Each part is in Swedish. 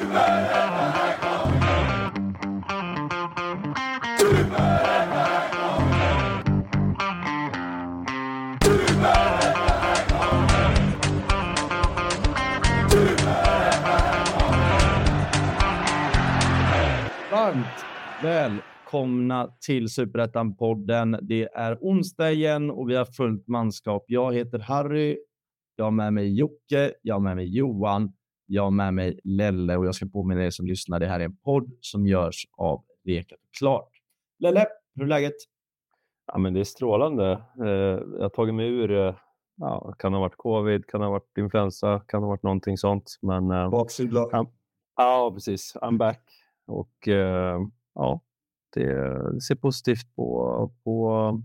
Varmt välkomna till Superettan-podden. Det är onsdag igen och vi har fullt manskap. Jag heter Harry. Jag har med mig Jocke. Jag har med mig Johan. Jag har med mig Lelle och jag ska påminna er som lyssnar. Det här är en podd som görs av Rekat Klart. Lelle, hur är läget? Ja, men det är strålande. Eh, jag har tagit mig ur, eh, ja, kan ha varit covid, kan ha varit influensa, kan ha varit någonting sånt. Men, eh, Baksida. ja, ja, precis. I'm back. Och ja, det, det ser positivt på, på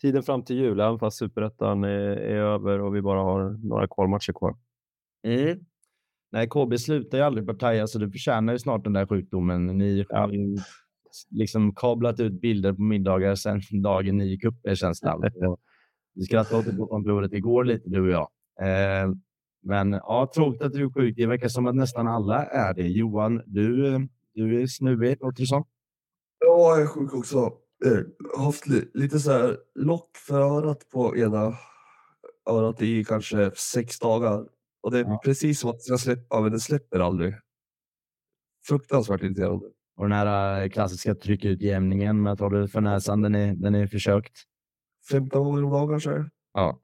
tiden fram till jul, även fast superettan är, är över och vi bara har några kvalmatcher kvar. Mm. Nej, KB slutar ju aldrig partaja, så du förtjänar ju snart den där sjukdomen. Ni har ju liksom kablat ut bilder på middagar sedan dagen ni gick upp känns det allt. Vi skrattade åt det på kontoret igår lite, du och jag. Eh, men ja, tråkigt att du är sjuk. Det verkar som att nästan alla är det. Johan, du, du är snuvig, låter det som. Ja, jag är sjuk också. Eh, haft li lite så här lock för örat på ena örat i kanske sex dagar. Och det är Ja. precis som att ska släppa, men det släpper aldrig. Fruktansvärt irriterande. Och den här eh, klassiska tryckutjämningen med att ha det för näsan, den är, den är försökt. 15 gånger om dagen kanske. Ja.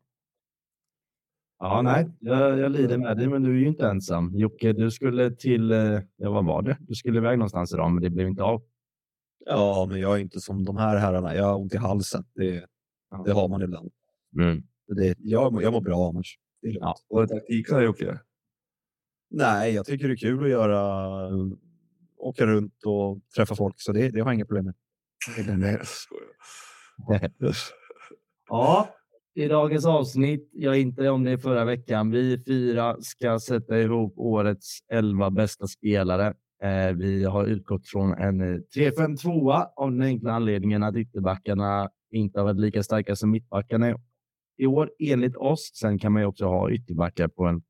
Ja, nej, jag, jag lider med dig, men du är ju inte ensam. Jocke, du skulle till, eh, ja vad var det? Du skulle iväg någonstans idag, men det blev inte av. Ja, men jag är inte som de här herrarna. Jag har ont i halsen. Det, Ja. det har man ibland. Mm. Det, jag, jag mår bra annars. Det är lugnt. Ja. Det taktik här Jocke? Nej, jag tycker det är kul att göra. Åka runt och träffa folk, så det, det har jag inga problem med. Nej, jag. Ja, i dagens avsnitt, jag inte om det förra veckan, vi fyra ska sätta ihop årets elva bästa spelare. Eh, vi har utgått från en eh, 3-5-2 av den enkla anledningen att ytterbackarna inte har varit lika starka som mittbackarna i år, enligt oss. Sen kan man ju också ha ytterbackar på en,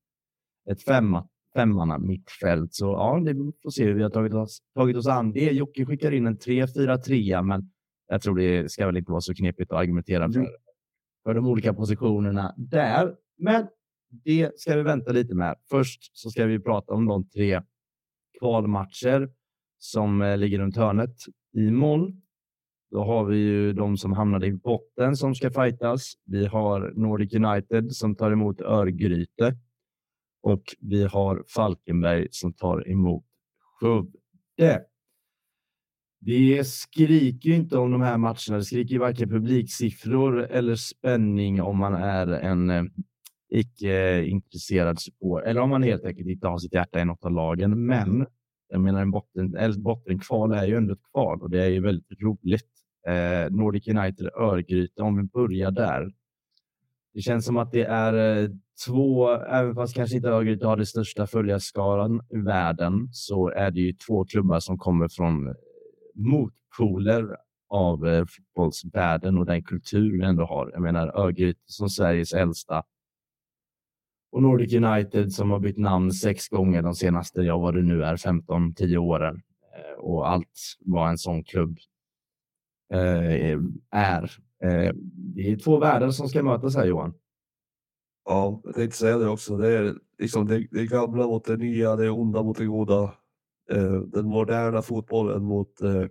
ett femma, femmanna mittfält. Så ja, det får se hur vi har tagit oss, tagit oss an det. Jocke skickar in en 3-4-3, men jag tror det ska väl inte vara så knepigt att argumentera för, för de olika positionerna där. Men det ska vi vänta lite med. Först så ska vi prata om de tre kvalmatcher som eh, ligger runt hörnet. Imorgon då har vi ju de som hamnade i botten som ska fightas. Vi har Nordic United som tar emot Örgryte och vi har Falkenberg som tar emot Skövde. Det skriker inte om de här matcherna. Det skriker varken publiksiffror eller spänning om man är en eh, icke intresserad support eller om man helt enkelt inte har sitt hjärta i något av lagen. Men jag menar, en botten, eller bottenkval är ju ändå ett kval och det är ju väldigt roligt. Eh, Nordic United Örgryte, om vi börjar där. Det känns som att det är eh, två, även fast kanske inte Örgryte har den största följarskaran i världen, så är det ju två klubbar som kommer från eh, motpoler av eh, fotbollsvärlden och den kultur vi ändå har. Jag menar Örgryte som Sveriges äldsta och Nordic United som har bytt namn sex gånger de senaste, ja vad det nu är, 15-10 åren. Eh, och allt vad en sån klubb är. Eh, det är två världar som ska mötas här Johan. Ja, jag tänkte säga det också. Det är liksom det, det gamla mot det nya, det onda mot det goda. Eh, den moderna fotbollen mot eh,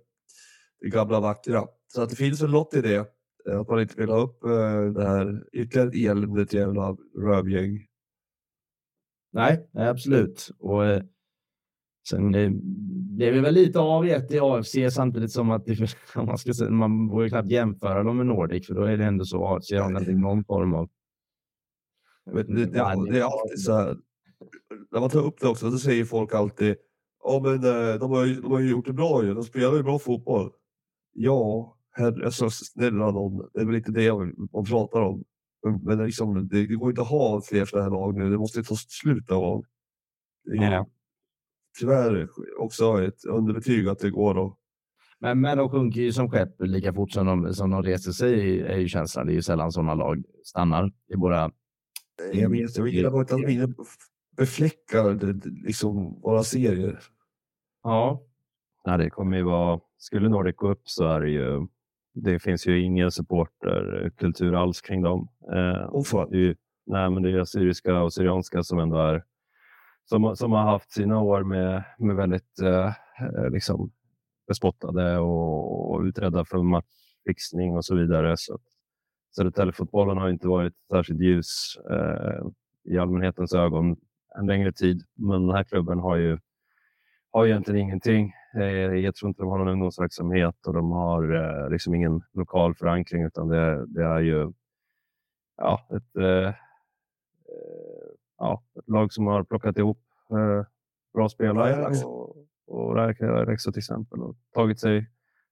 det gamla vackra. Så att det finns väl något i det. eh, Att man inte vill ha upp eh, det här ytterligare ett eländigt jävla rövgäng. Nej, nej absolut. Och eh, sen eh, blev det väl lite av i ett i AFC samtidigt som att det, man, ska säga, man får ju knappt jämföra dem med Nordic för då är det ändå så AFC har någon form av Jag vet, det, det, är alltid så här. När man tar upp det också, så säger folk alltid Ja men eh, de har, ju, de har ju gjort det bra ju. De spelar ju bra fotboll. Ja, herre, alltså, snälla någon. Det är väl inte det man pratar om. Men, liksom, det, det går inte att ha fler sådana här lag nu. Det måste ta slut någon gång. Ja. Tyvärr också ett underbetyg att det går att Men, men de sjunker ju som skepp lika fort som de, som de reser sig är ju känslan. Det är ju sällan sådana lag stannar. Det är bara Jag inte att mina befläckar liksom våra serier. Ja. Ja, det kommer ju vara, skulle Nordic gå upp så är det ju, det finns ju ingen supporterkultur alls kring dem. Eh, Oh, det är ju, nej, men det är assyriska och syrianska som ändå är, som, som har haft sina år med, med väldigt eh, eh liksom bespottade och, och utredda för matchfixning och så vidare. Så att Södertäljefotbollen har inte varit särskilt ljus eh, i allmänhetens ögon en längre tid, men den här klubben har ju har egentligen ingenting. Eh, jag tror inte de har någon ungdomsverksamhet och de har eh, liksom ingen lokal förankring utan det, det är ju ja, ett, eh, eh ja, ett lag som har plockat ihop eh, bra spelare och, och till exempel och tagit sig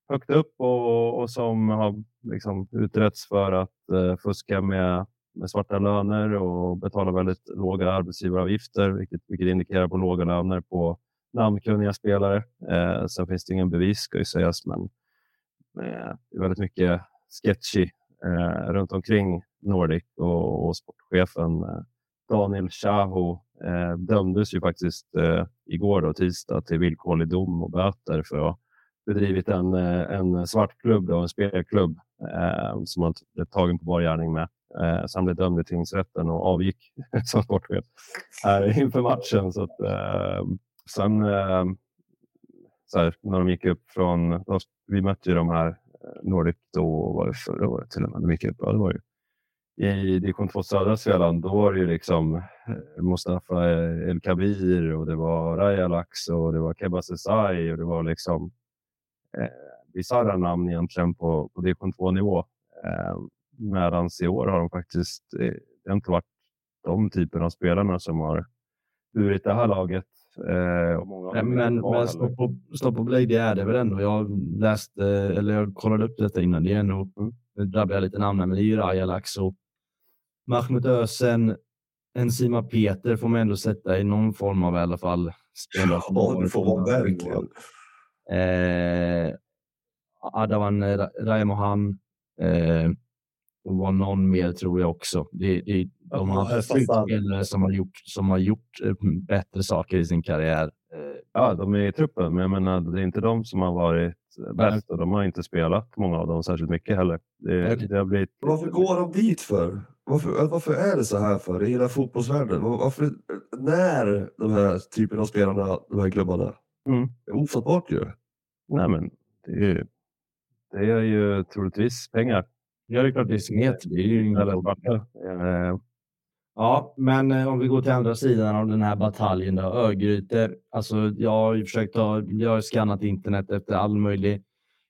högt upp och, och som har liksom utretts för att eh, fuska med, med svarta löner och betala väldigt låga arbetsgivaravgifter vilket, vilket indikerar på låga löner på namnkunniga spelare. Eh, sen finns det ingen bevis ska ju sägas, men eh, det är väldigt mycket sketchy eh, runt omkring Nordic och, och sportchefen eh, Daniel Chaho eh, dömdes ju faktiskt eh, igår då, tisdag till villkorlig dom och böter för att ha bedrivit en, eh, en svartklubb, då, en spelklubb eh, som han blev tagen på bar gärning med. Eh, så han blev dömd i tingsrätten och avgick som sportchef eh, inför matchen. Så att, eh, Sen eh, så här, när de gick upp från, vi mötte ju de här eh, Nordic då var det förra året till och med. De gick upp, ja, det var ju i division 2 södra Svealand, då var det ju liksom eh, Mustafa El Kabir och det var Raja Lax och det var Kebba Sesai och det var liksom eh, bisarra namn egentligen på, på division 2 nivå. Eh, Medan i år har de faktiskt, eh, det har inte varit de typerna av spelarna som har burit det här laget Eh, men men, men stopp, på, stopp på Blade är det väl ändå. Jag läste, eller jag kollade upp detta innan. Det är ändå, nu drabblar jag lite namn men det är ju Raja Laxo, Mahmoud Ösen, Enzima Peter får man ändå sätta i någon form av i alla fall. Ja, det får man verkligen. Eh, Adavan Raimohan eh, och var någon mer tror jag också. Det, det, de har spelare som har gjort, som har gjort eh, bättre saker i sin karriär. Eh, ja, de är i truppen, men jag menar, det är inte de som har varit bäst och de har inte spelat många av dem särskilt mycket heller. Det, det har blivit... Varför går de dit för? Varför, varför är det så här för i hela fotbollsvärlden? Varför, när de här typen av spelarna, de här klubbarna? Mm. Det är ofattbart ju. Nej, men det är ju, det är ju troligtvis pengar. Ja, det är klart det är smet. Det är ju inga Ja, men eh, om vi går till andra sidan av den här bataljen då, Örgryte. Alltså, jag har ju försökt ha, jag har skannat internet efter all möjlig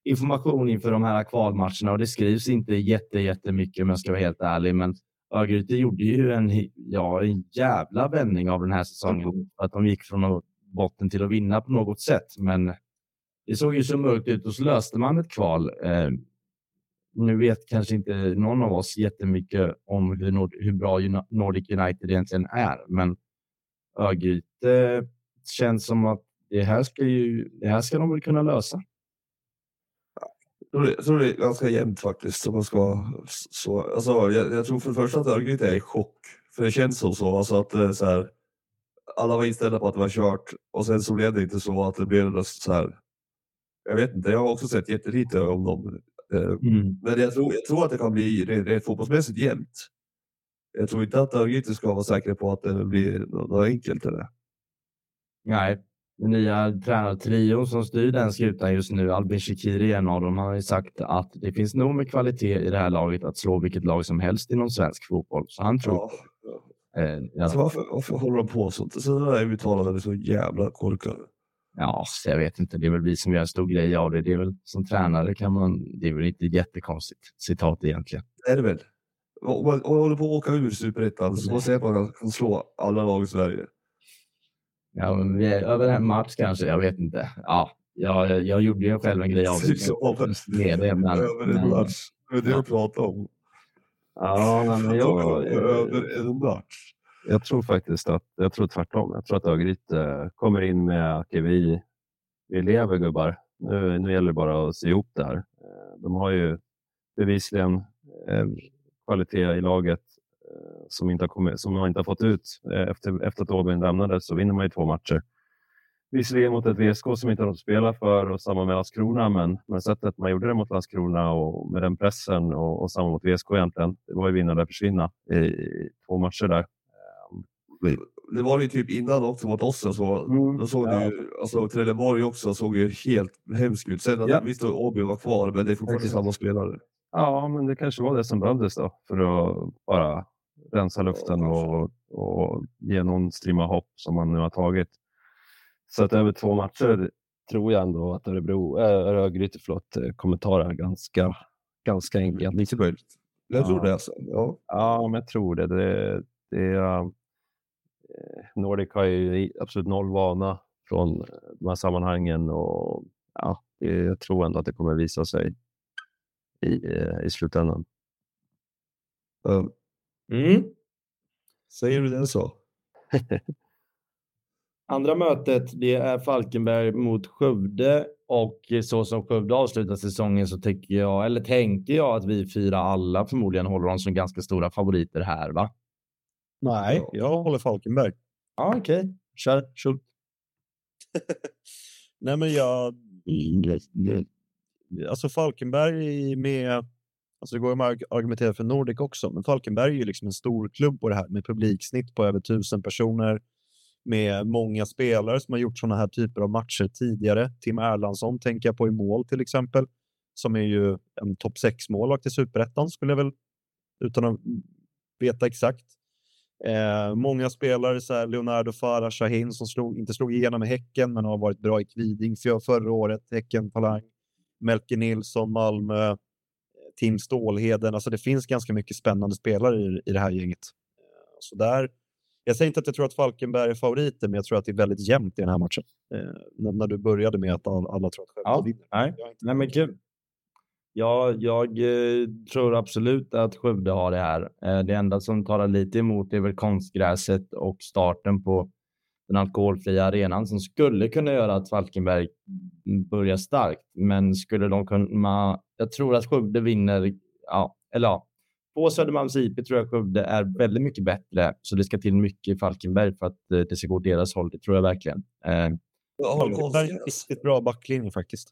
information inför de här kvalmatcherna och det skrivs inte jätte, jättemycket om jag ska vara helt ärlig. Men Örgryte gjorde ju en, ja, en jävla vändning av den här säsongen. Att de gick från botten till att vinna på något sätt. Men det såg ju så mörkt ut och så löste man ett kval. Eh, nu vet kanske inte någon av oss jättemycket om hur, hur bra Nordic United egentligen är, men Örgryte känns som att det här ska, ju, det här ska de väl kunna lösa. Jag tror det är ganska jämnt faktiskt. Så man ska, så, alltså, jag, jag tror för det första att Örgryte är i chock. För det känns som så. Alltså att så här, alla var inställda på att det var kört och sen så blev det inte så att det blev så här. Jag vet inte, jag har också sett jättelite om dem Eh, mm. Men jag tror, jag tror att det kan bli rent fotbollsmässigt jämnt. Jag tror inte att Örgryte ska vara säkra på att det blir något enkelt. Eller? Nej, den nya tränartrion som styr den skutan just nu, Albin Shekiri en av dem, har ju sagt att det finns nog med kvalitet i det här laget att slå vilket lag som helst inom svensk fotboll. Så han tror ja. Eh, alltså, varför, varför håller de på sånt? Sådana där uttalanden är så jävla korkade. Ja, jag vet inte. Det är väl vi som gör en stor grej av det. Det är väl som tränare kan man. Det är väl inte jättekonstigt citat egentligen. Det är det väl. Om man, om man håller på att åka ur superettan så man säger att man kan slå alla lag i Sverige. Ja, men vi är över en match kanske. Jag vet inte. Ja, jag, jag gjorde ju själv en grej av det. Över en match. Det är det jag pratar om. Ja, men jag... Över en match. Jag tror faktiskt att, jag tror tvärtom. Jag tror att Örgryte kommer in med att vi, vi lever gubbar. Nu, nu gäller det bara att se ihop det här. Eh, de har ju bevisligen eh, kvalitet i laget eh, som, inte har kommit, som man inte har fått ut. Efter, efter att Åbyn lämnade så vinner man ju två matcher. Visserligen mot ett VSK som inte har något spela för och samma med Landskrona, men, men sättet man gjorde det mot Landskrona och med den pressen och, och samma mot VSK egentligen, det var ju vinna eller försvinna i, två matcher där. Det var ju typ innan också mot oss. Så, Mm, då såg ja. ju, alltså Trelleborg också såg ju helt hemskt ut. Sen Ja. visst Åby var kvar, men det är fortfarande Exakt. samma spelare. Ja, men det kanske var det som behövdes då för att bara rensa luften och, och ge någon strimma hopp som man nu har tagit. Så att över två matcher tror jag ändå att Örebro, äh, Örgryte förlåt, eh, kommer ta det här ganska, ganska enkelt. Lite möjligt. Jag tror det alltså. Ja. Ja, men jag tror det. det, det är, eh, Nordic har ju absolut noll vana från de här sammanhangen och ja, jag tror ändå att det kommer visa sig i, i slutändan. Mm. Säger du det så? Andra mötet det är Falkenberg mot Skövde och så som Skövde avslutar säsongen så tycker jag, eller tänker jag att vi fyra alla förmodligen håller dem som ganska stora favoriter här va? Nej, Ja. jag håller Falkenberg. Ja okej, kör, kör. Nej, men jag... Alltså Falkenberg med... Alltså det går ju att argumentera för Nordic också, men Falkenberg är ju liksom en stor klubb på det här med publiksnitt på över tusen personer med många spelare som har gjort sådana här typer av matcher tidigare. Tim Erlandsson tänker jag på i mål till exempel, som är ju en topp 6-målvakt i superettan skulle jag väl, utan att veta exakt. Eh, många spelare, så här Leonardo Farah Shahin som slog, inte slog igenom i Häcken men har varit bra i Kviding för, förra året. Häcken Talang, Melke Nilsson, Malmö, Tim Stålheden. Alltså det finns ganska mycket spännande spelare i, i det här gänget. Eh, så där, jag säger inte att jag tror att Falkenberg är favoriter, men jag tror att det är väldigt jämnt i den här matchen. Eh, när, när du började med att all, alla tror att Skövde Ja, vinner. nej. Nej men kul. Ja, jag eh, tror absolut att Skövde har det här. Eh, det enda som talar lite emot är väl konstgräset och starten på den alkoholfria arenan som skulle kunna göra att Falkenberg börjar starkt. Men skulle de kunna... Jag tror att Skövde vinner, ja, eller ja. På Södermalms IP tror jag Skövde är väldigt mycket bättre, så det ska till mycket i Falkenberg för att eh, det ska gå deras håll. Det tror jag verkligen. Eh, Falkenberg är riktigt bra backlinje faktiskt.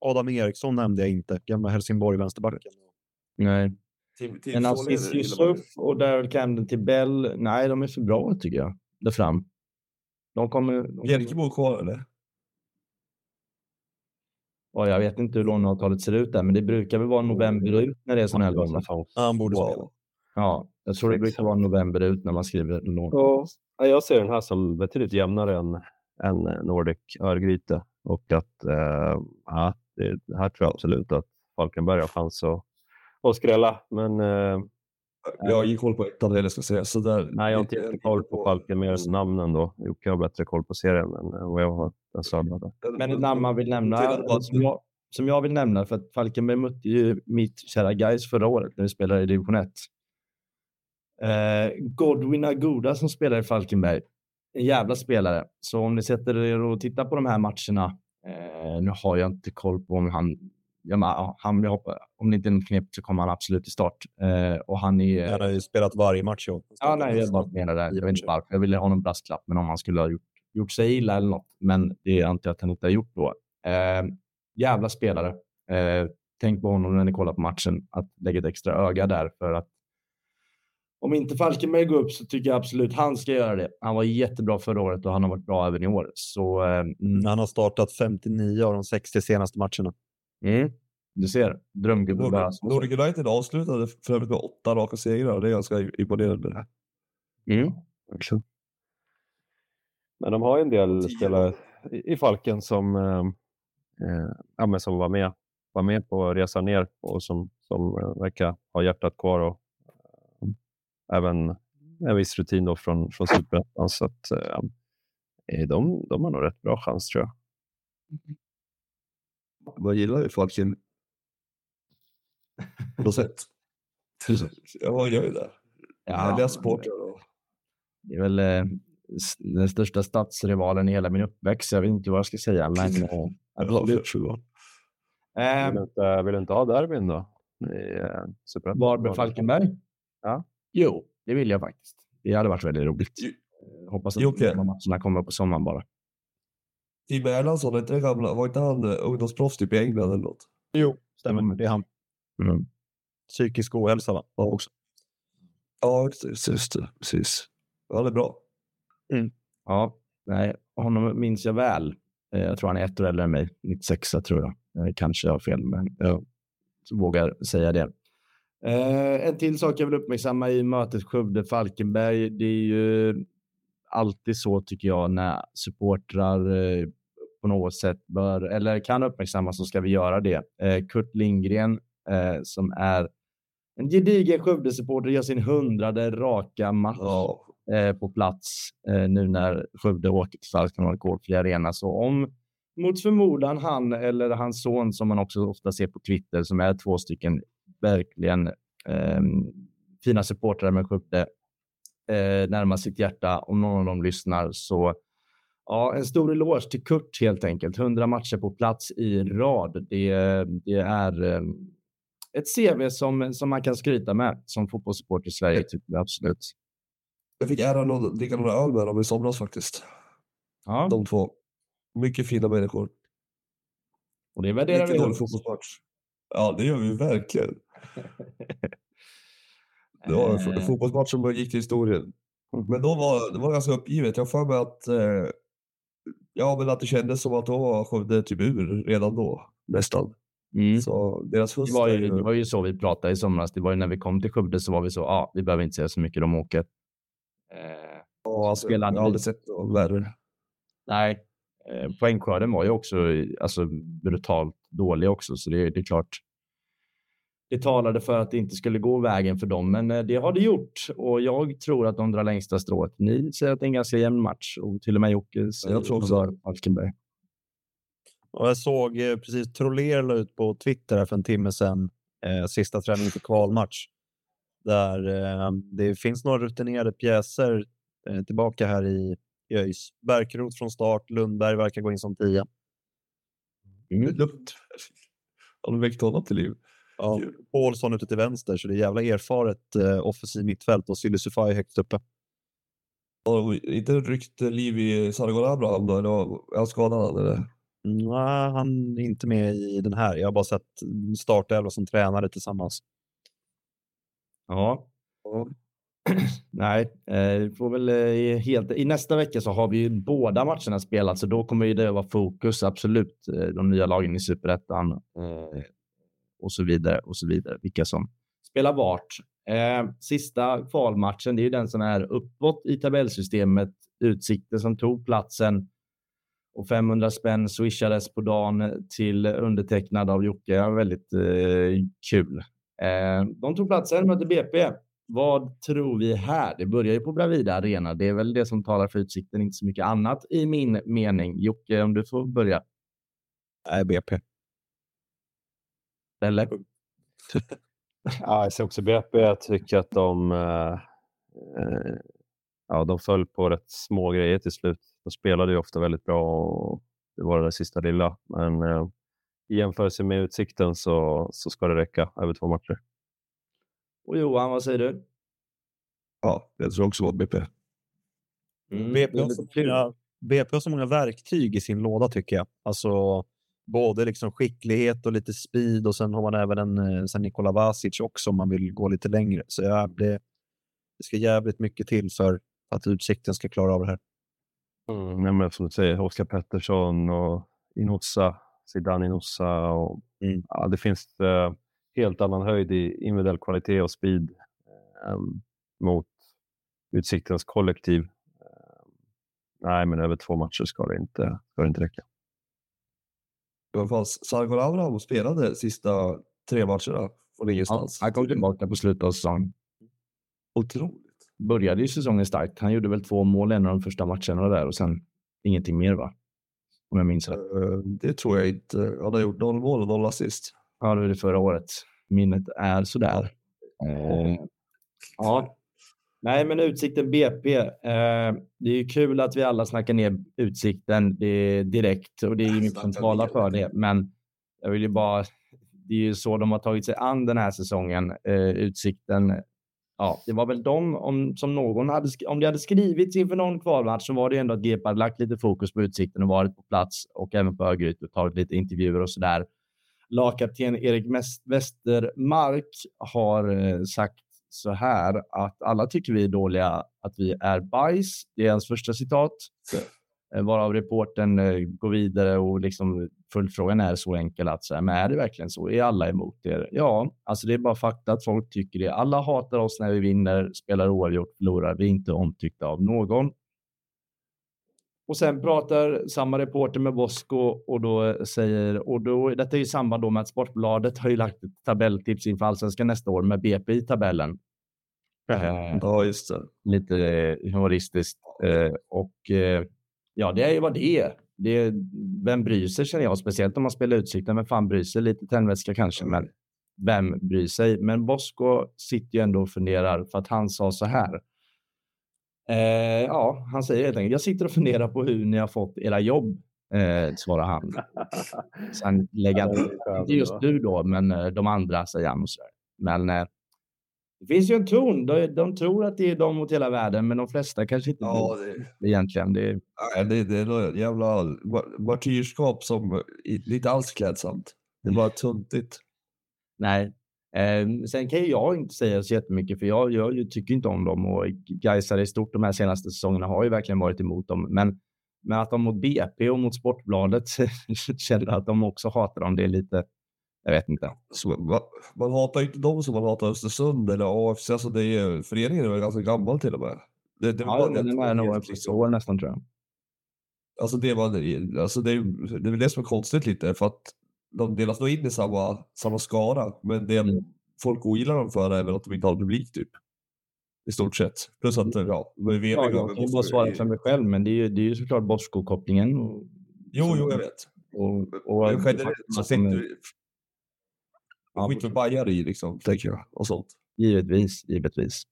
Adam Eriksson nämnde jag inte, gamla Helsingborg vänsterbacken. Nej. Tim, Tim Men ju. Yusuf och Daryl Camden till Bell, nej, de är för bra tycker jag. Där fram. De kommer... De kvar eller? ja, jag vet inte hur låneavtalet ser ut där, men det brukar väl vara november ut när det är sådana här lån. han borde spela. Ja, jag tror det brukar vara november ut när man skriver lån. Ja, ja, jag ser den här som betydligt jämnare än, än Nordic Örgryte och att eh, ja, det, det här tror jag absolut att Falkenberg har chans att, att skrälla. Men eh, Jag har ingen koll på ettan heller ska jag säga. Så där, nej, jag har inte jättekoll på Falken mer än namnen då. Jocke har bättre koll på serien än vad jag har. Men ett namn man vill nämna, som jag, som jag vill nämna, för att Falkenberg mötte ju mitt kära Gais förra året när vi spelade i division 1. Eh, Godwin Agoda som spelar i Falkenberg. En jävla spelare. Så om ni sätter er och tittar på de här matcherna. Eh, nu har jag inte koll på om han... Ja, men, han om det inte är en knep så kommer han absolut till start. Eh, och han är... Han har ju spelat varje match i år. Ja, nej, jag bara menar det. Jag vet inte varför. Jag ville ha någon brasklapp, men om han skulle ha gjort, gjort sig illa eller något. Men det antar jag att han inte har gjort då. Eh, jävla spelare. Eh, tänk på honom när ni kollar på matchen. Att lägga ett extra öga där för att om inte Falkenberg går upp så tycker jag absolut han ska göra det. Han var jättebra förra året och han har varit bra även i år. Så eh, mm, Han har startat 59 av de 60 senaste matcherna. Mm, du ser, drömgubbe bara. Nordic Nordic United avslutade för övrigt med åtta raka segrar. Det är ganska imponerande. Mm. Också. Men de har ju en del spelare i, Falken som, eh, eh, ja, men som var, med, var med på resan ner och som, som eh, verkar ha hjärtat kvar och eh, även en viss rutin då från, från Superettan. Så att, eh, de, de har nog rätt bra chans tror jag. Vad gillar vi Falken? Procent. Ja, vad gör ju det? Härliga supportrar. och- Det är väl eh, den största stadsrivalen i hela min uppväxt. Jag vet inte vad jag ska säga, men... Absolut. Eh, Vill du inte, vill du inte ha derbyn då? Eh, Superettan? Varberg Falkenberg? Ja. Jo, det vill jag faktiskt. Det hade varit väldigt roligt. Eh, hoppas att de matcherna kommer på sommaren bara. Tim Erlandsson, är inte det gamla, var inte han eh, ungdomsproffs typ i England eller något? Jo, stämmer. Det är han. Mm. Psykisk ohälsa va? Ja, också. Ja, just det. Precis. Ja, det är bra. Ja, nej, honom minns jag väl. Eh, Jag tror han är ett år äldre än mig, 96 tror jag. Eh, Kanske jag har fel, men jag vågar säga det. Eh, En till sak jag vill uppmärksamma i mötet Skövde-Falkenberg, det är ju alltid så tycker jag när supportrar eh, på något sätt bör, eller kan uppmärksammas så ska vi göra det. Eh, Kurt Lindgren eh, som är en gedigen Skövde-supporter gör sin hundrade raka match eh, på plats nu när Skövde åker till Falkenberg Gårdfri Arena. Så om mot förmodan han eller hans son som man också ofta ser på Twitter som är två stycken verkligen eh, fina supportrar med Skövde eh, närmar sitt hjärta. Om någon av dem lyssnar så ja, en stor eloge till Kurt helt enkelt. 100 matcher på plats i rad. Det, det är eh, ett CV som, som man kan skryta med som fotbollssupporter i Sverige, tycker jag absolut. jag fick äran att dricka några öl med dem i somras faktiskt. Ja, De två. Mycket fina människor. och det värderar Mycket vi dålig högt. fotbollsmatch. Ja, det gör vi verkligen. Det var en Eh, fotbollsmatch som gick till historien. Men då var det var ganska uppgivet. Jag för mig att, eh, ja, men att det kändes som att då var Skövde typ ur redan då. Nästan. mm. Så deras Det höst var, är ju, det var ju så vi pratade i somras. Det var ju när vi kom till Skövde så var vi så, ja, ah, vi behöver inte säga så mycket, de åker. Eh, Ja, alltså, jag har aldrig sett något värre. nej, eh, poängskörden var ju också alltså, brutalt dålig också, så det, det är klart. Det talade för att det inte skulle gå vägen för dem, men eh, det har det gjort och jag tror att de drar längsta strået. Ni säger att det är en ganska jämn match och till och med Jocke säger jag tror också att Falkenberg. Och jag såg eh, precis Troller la ut på Twitter här för en timme sedan, eh, sista träningen för kvalmatch. Där eh, det finns några rutinerade pjäser eh, tillbaka här i, i ÖIS. Bärkroth från start, Lundberg verkar gå in som tia. Mm. Lugnt. Har de väckt honom till liv? Ja. Paulsson ute till vänster, så det är jävla erfaret eh, offensiv mittfält och Silisufaj högt uppe. Har de inte ryckt liv i Sargon Abraham då? Eller är han skadad eller? Nej, han är inte med i den här. Jag har bara sett startelva som tränare tillsammans. Ja, Ja. Nej, eh, vi får väl eh, helt... I nästa vecka så har vi ju båda matcherna spelat, så då kommer ju det vara fokus, absolut. Eh, de nya lagen i superettan eh, och så vidare och så vidare. Vilka som spelar vart. Eh, sista kvalmatchen, det är ju den som är uppåt i tabellsystemet. Utsikten som tog platsen och 500 spänn swishades på dagen till undertecknad av Jocke. Väldigt eh, kul. Eh, de tog platsen, mötte BP. Vad tror vi här? Det börjar ju på Bravida Arena. Det är väl det som talar för utsikten, inte så mycket annat i min mening. Jocke, om du får börja. Nej, BP. Eller? Ja, jag ser också BP. Jag tycker att de, eh, eh, ja, de föll på rätt små grejer till slut. De spelade ju ofta väldigt bra och det var det där sista lilla. Men eh, i jämförelse med utsikten så, så ska det räcka över två matcher. Och Johan, vad säger du? ja, jag tror också det var BP. Mm, BP, har så många, BP har så många verktyg i sin låda tycker jag. Alltså både liksom skicklighet och lite speed och sen har man även en eh, sen Nikola Vasic också om man vill gå lite längre. Så ja, det, det ska jävligt mycket till för att Utsikten ska klara av det här. Mm, nej, men som du säger, Oskar Pettersson och Inossa, Zidane Inossa. Och, Mm. ja, det finns eh, helt annan höjd i individuell kvalitet och speed eh, mot Utsiktens kollektiv. Eh, nej, men över två matcher ska det inte, ska det inte räcka. I alla fall, Sargon Abraham spelade sista tre matcherna från Ja, ingenstans. han kom tillbaka på slutet av säsongen. Otroligt. Började ju säsongen starkt. Han gjorde väl två mål en av de första matcherna där och sen ingenting mer, va? Om jag minns rätt. Eh, Det tror jag inte. Han har gjort noll mål och noll assist. Ja, det var det förra året. Minnet är sådär. Eh, ja. Nej, men Utsikten BP. Eh, det är ju kul att vi alla snackar ner Utsikten direkt och det är inget som talar för det. Men jag vill ju bara... Det är ju så de har tagit sig an den här säsongen. Eh, utsikten ja, det var väl de, om, som någon hade, om det hade skrivits inför någon kvalmatch så var det ändå att GP hade lagt lite fokus på utsikten och varit på plats och även på Örgryte och tagit lite intervjuer och så där. Lagkapten Erik Westermark har eh, sagt så här att alla tycker vi är dåliga, att vi är bajs. Det är hans första citat. Eh, varav reporten eh, går vidare och liksom följdfrågan är så enkel att säga, men är det verkligen så? Är alla emot er? Ja, alltså det är bara fakta att folk tycker det. Alla hatar oss när vi vinner, spelar oavgjort, förlorar. Vi är inte omtyckta av någon. Och sen pratar samma reporter med Bosko och då säger, och då, detta är i samband då med att Sportbladet har ju lagt ett tabelltips inför allsvenskan nästa år med BP i tabellen. Eh, ja, just det. Lite eh, humoristiskt. Eh, och eh, ja, det är ju vad det är. Det är. Vem bryr sig känner jag, speciellt om man spelar Utsikten. Vem fan bryr sig? Lite tändvätska kanske, men vem bryr sig? Men Bosko sitter ju ändå och funderar för att han sa så här. Eh, ja, han säger helt enkelt, jag sitter och funderar på hur ni har fått era jobb, eh, svarar han. Sen lägger han, inte just du då, men eh, de andra, säger han och så där. Men eh, det finns ju en ton. De, de, tror att det är de mot hela världen, men de flesta kanske inte ja, det, egentligen. Det, nej, det, det är något jävla martyrskap som inte alls klädsamt. Det är bara tuntigt. Nej. Eh, sen kan jag inte säga så jättemycket, för jag, jag, tycker inte om dem och Gaisare i stort de här senaste säsongerna har ju verkligen varit emot dem. Men, men att de mot BP och mot Sportbladet känner att de också hatar dem, det är lite jag vet inte. Så man, man hatar inte dem som man hatar Östersund eller AFC. Alltså det är, föreningen är väl ganska gammal till och med. Det, det ja, den är nog liksom. år nästan tror jag. Alltså det, var, alltså det, det är väl det som är konstigt lite för att de delas nog in i samma, samma skara. Men det mm. folk ogillar dem för är väl att de inte har publik typ. I stort sett. Plus att ja, de är ja, jag kan bara svara för mig själv men det är ju, det är ju såklart Bosko-kopplingen. Jo, jo, jag vet. Och, och, och generellt så sitter, Ja, skit för bajare i liksom, tänker jag. Och sånt. Givetvis, givetvis.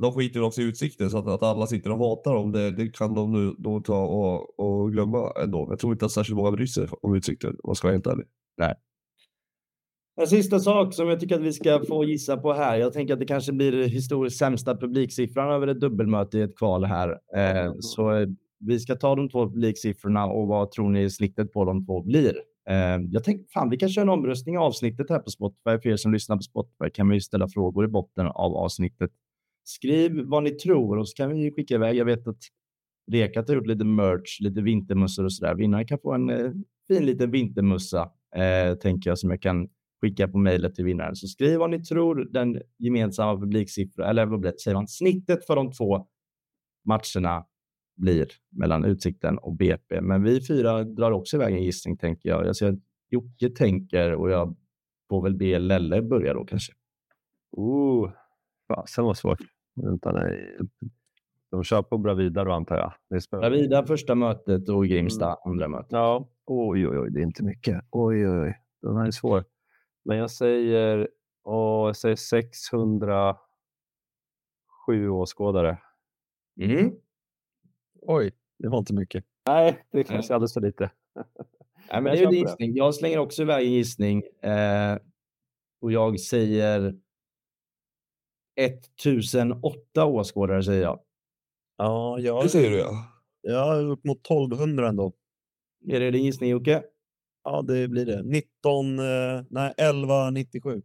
De skiter också i utsikten så att, att alla sitter och hatar dem. Det, det kan de nu då ta och, och glömma ändå. Jag tror inte att särskilt många bryr sig om utsikten om man ska vara helt ärlig. Nej. En sista sak som jag tycker att vi ska få gissa på här. Jag tänker att det kanske blir historiskt sämsta publiksiffran över ett dubbelmöte i ett kval här. Eh, så vi ska ta de två publiksiffrorna och vad tror ni snittet på de två blir? Eh, jag tänkte fan, vi kan köra en omröstning i avsnittet här på Spotify. För er som lyssnar på Spotify kan vi ställa frågor i botten av avsnittet. Skriv vad ni tror och så kan vi skicka iväg. Jag vet att Rekat har gjort lite merch, lite vintermössor och så där. Vinnaren kan få en eh, fin liten vintermössa, eh, tänker jag, som jag kan skicka på mejlet till vinnaren. Så skriv vad ni tror den gemensamma publiksiffran, eller vad blir, säger man, snittet för de två matcherna blir mellan Utsikten och BP. Men vi fyra drar också iväg en gissning, tänker jag. Jag ser att Jocke tänker och jag får väl be Lelle börja då kanske. Oh, fasen vad svårt. Nej. De kör på Bravida då antar jag. Bravida första mötet och Grimsta mm. andra mötet. Ja, oj, oj, oj, det är inte mycket. Oj, oj, oj, den här är svår. Men jag säger, åh, jag säger 607 åskådare. Mm. Oj, det var inte mycket. Nej, det är kanske alldeles för lite. Nej, men det är en gissning. Jag slänger också iväg en gissning. Eh, och jag säger 1008 åskådare säger jag. Ja, jag... Det säger du ja. Ja, upp mot 1200 ändå. Är det din gissning Jocke? Ja, det blir det. 19, eh, nej 1197.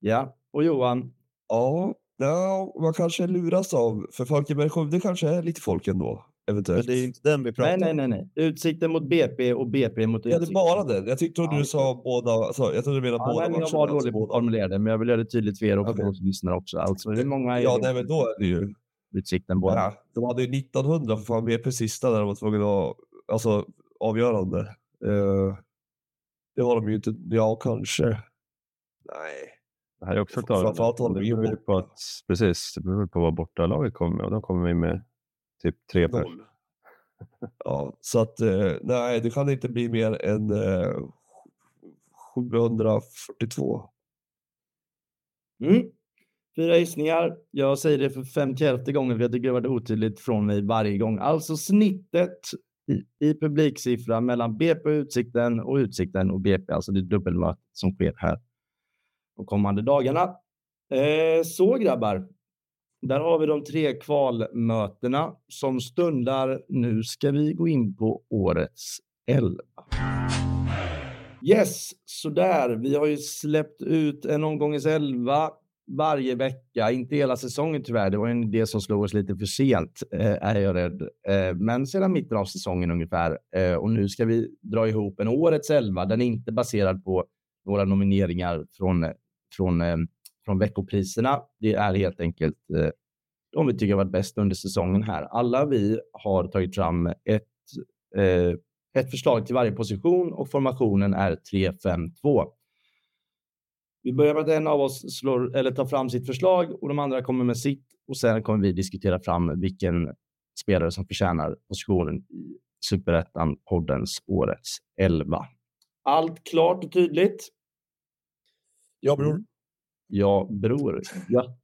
Ja, och Johan? Ja, ja man kanske luras av, för Falkenberg Skövde kanske är lite folk ändå. Eventuellt. Men det är inte den vi pratar om. Nej, nej, nej. Utsikten mot BP och BP mot Utsikten. Ja, det är bara den. Jag tyckte ja, du sa båda. Alltså, jag trodde du menade ja, båda nej, Jag var dålig på att formulera det, men jag vill göra det tydligt för er och okay. för oss lyssnare också. Alltså, det är många ja, nej, men då är det ju. Utsikten båda. Ja, de hade ju 1900 för fan BP sista där de var tvungna att, alltså avgörande. Uh, det har de ju inte. Ja, kanske. Nej. Det här är också klart. Det beror på att, precis, det beror på vad bortalaget kommer med och de kommer med typ tre per. Ja, så att eh, nej, det kan inte bli mer än eh, 742. Mm. Fyra gissningar. Jag säger det för femtioelfte gången för jag tycker det varit otydligt från mig varje gång. Alltså snittet i, i publiksiffra mellan BP och Utsikten och Utsikten och BP, alltså det dubbelmöte som sker här de kommande dagarna. Eh, så grabbar, där har vi de tre kvalmötena som stundar. Nu ska vi gå in på årets elva. Yes, så där. Vi har ju släppt ut en omgångens elva varje vecka, inte hela säsongen tyvärr. Det var en idé som slog oss lite för sent, eh, är jag rädd. Eh, men sedan mitten av säsongen ungefär. Eh, och nu ska vi dra ihop en årets elva. Den är inte baserad på några nomineringar från, eh, från, eh, från veckopriserna. Det är helt enkelt eh, de vi tycker har varit bäst under säsongen här. Alla vi har tagit fram ett, eh, ett förslag till varje position och formationen är 3-5-2. Vi börjar med att en av oss slår, eller tar fram sitt förslag och de andra kommer med sitt och sen kommer vi diskutera fram vilken spelare som förtjänar positionen i Superettan-poddens årets 11. Allt klart och tydligt? Ja, bror. Ja, bror. Gött.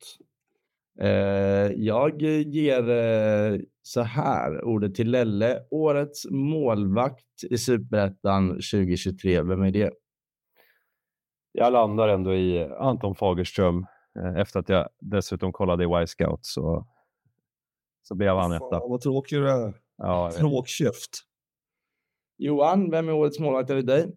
Eh, jag ger eh, så här ordet till Lelle. Årets målvakt i Superettan 2023. Vem är det? Jag landar ändå i Anton Fagerström eh, efter att jag dessutom kollade i Y-scout så, så blev han etta. Vad tråkig du är. Ja. Tråkkäft. Johan, vem är årets målvakt enligt dig?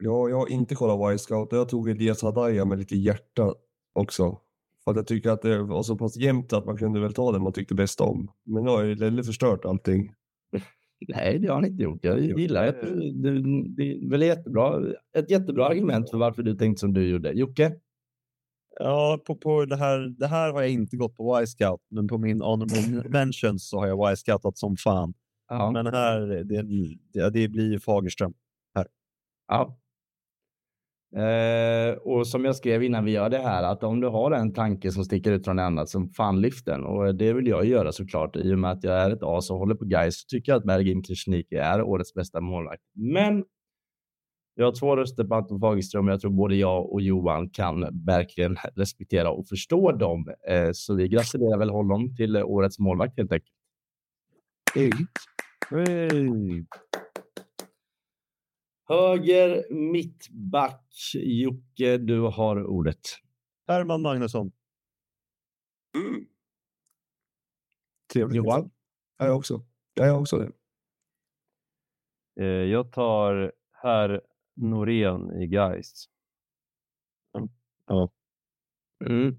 Ja, jag har inte kollat Y-scout. Jag tog Elias Hadaya med lite hjärta också. För att jag tycker att det var så pass jämnt att man kunde väl ta den man tyckte bäst om. Men nu har ju Lelle förstört allting. Nej, det har han inte gjort. Jag gillar det. Det, det är väl jättebra. Ett jättebra argument för varför du tänkte som du gjorde. Jocke? Ja, på, på det, här, det här har jag inte gått på Y-scout, men på min honorable mentions så har jag Y-scoutat som fan. Ja. Men här, det, det, det blir ju Fagerström. ja. Eh, och som jag skrev innan vi gör det här, att om du har en tanke som sticker ut från annan, så fan lyft den. Och det vill jag göra såklart. I och med att jag är ett as och håller på guys så tycker jag att Mergin Krasniqi är årets bästa målvakt. Men jag har två röster på Anton Fagerström och jag tror både jag och Johan kan verkligen respektera och förstå dem. Eh, så vi gratulerar väl honom till årets målvakt helt enkelt. Hey. Höger mittback. Jocke, du har ordet. Herman Magnusson. Trevligt. Johan? Ja, jag också. Ja, jag också det. Eh, Jag tar herr Norén i Geist. Ja. Mm.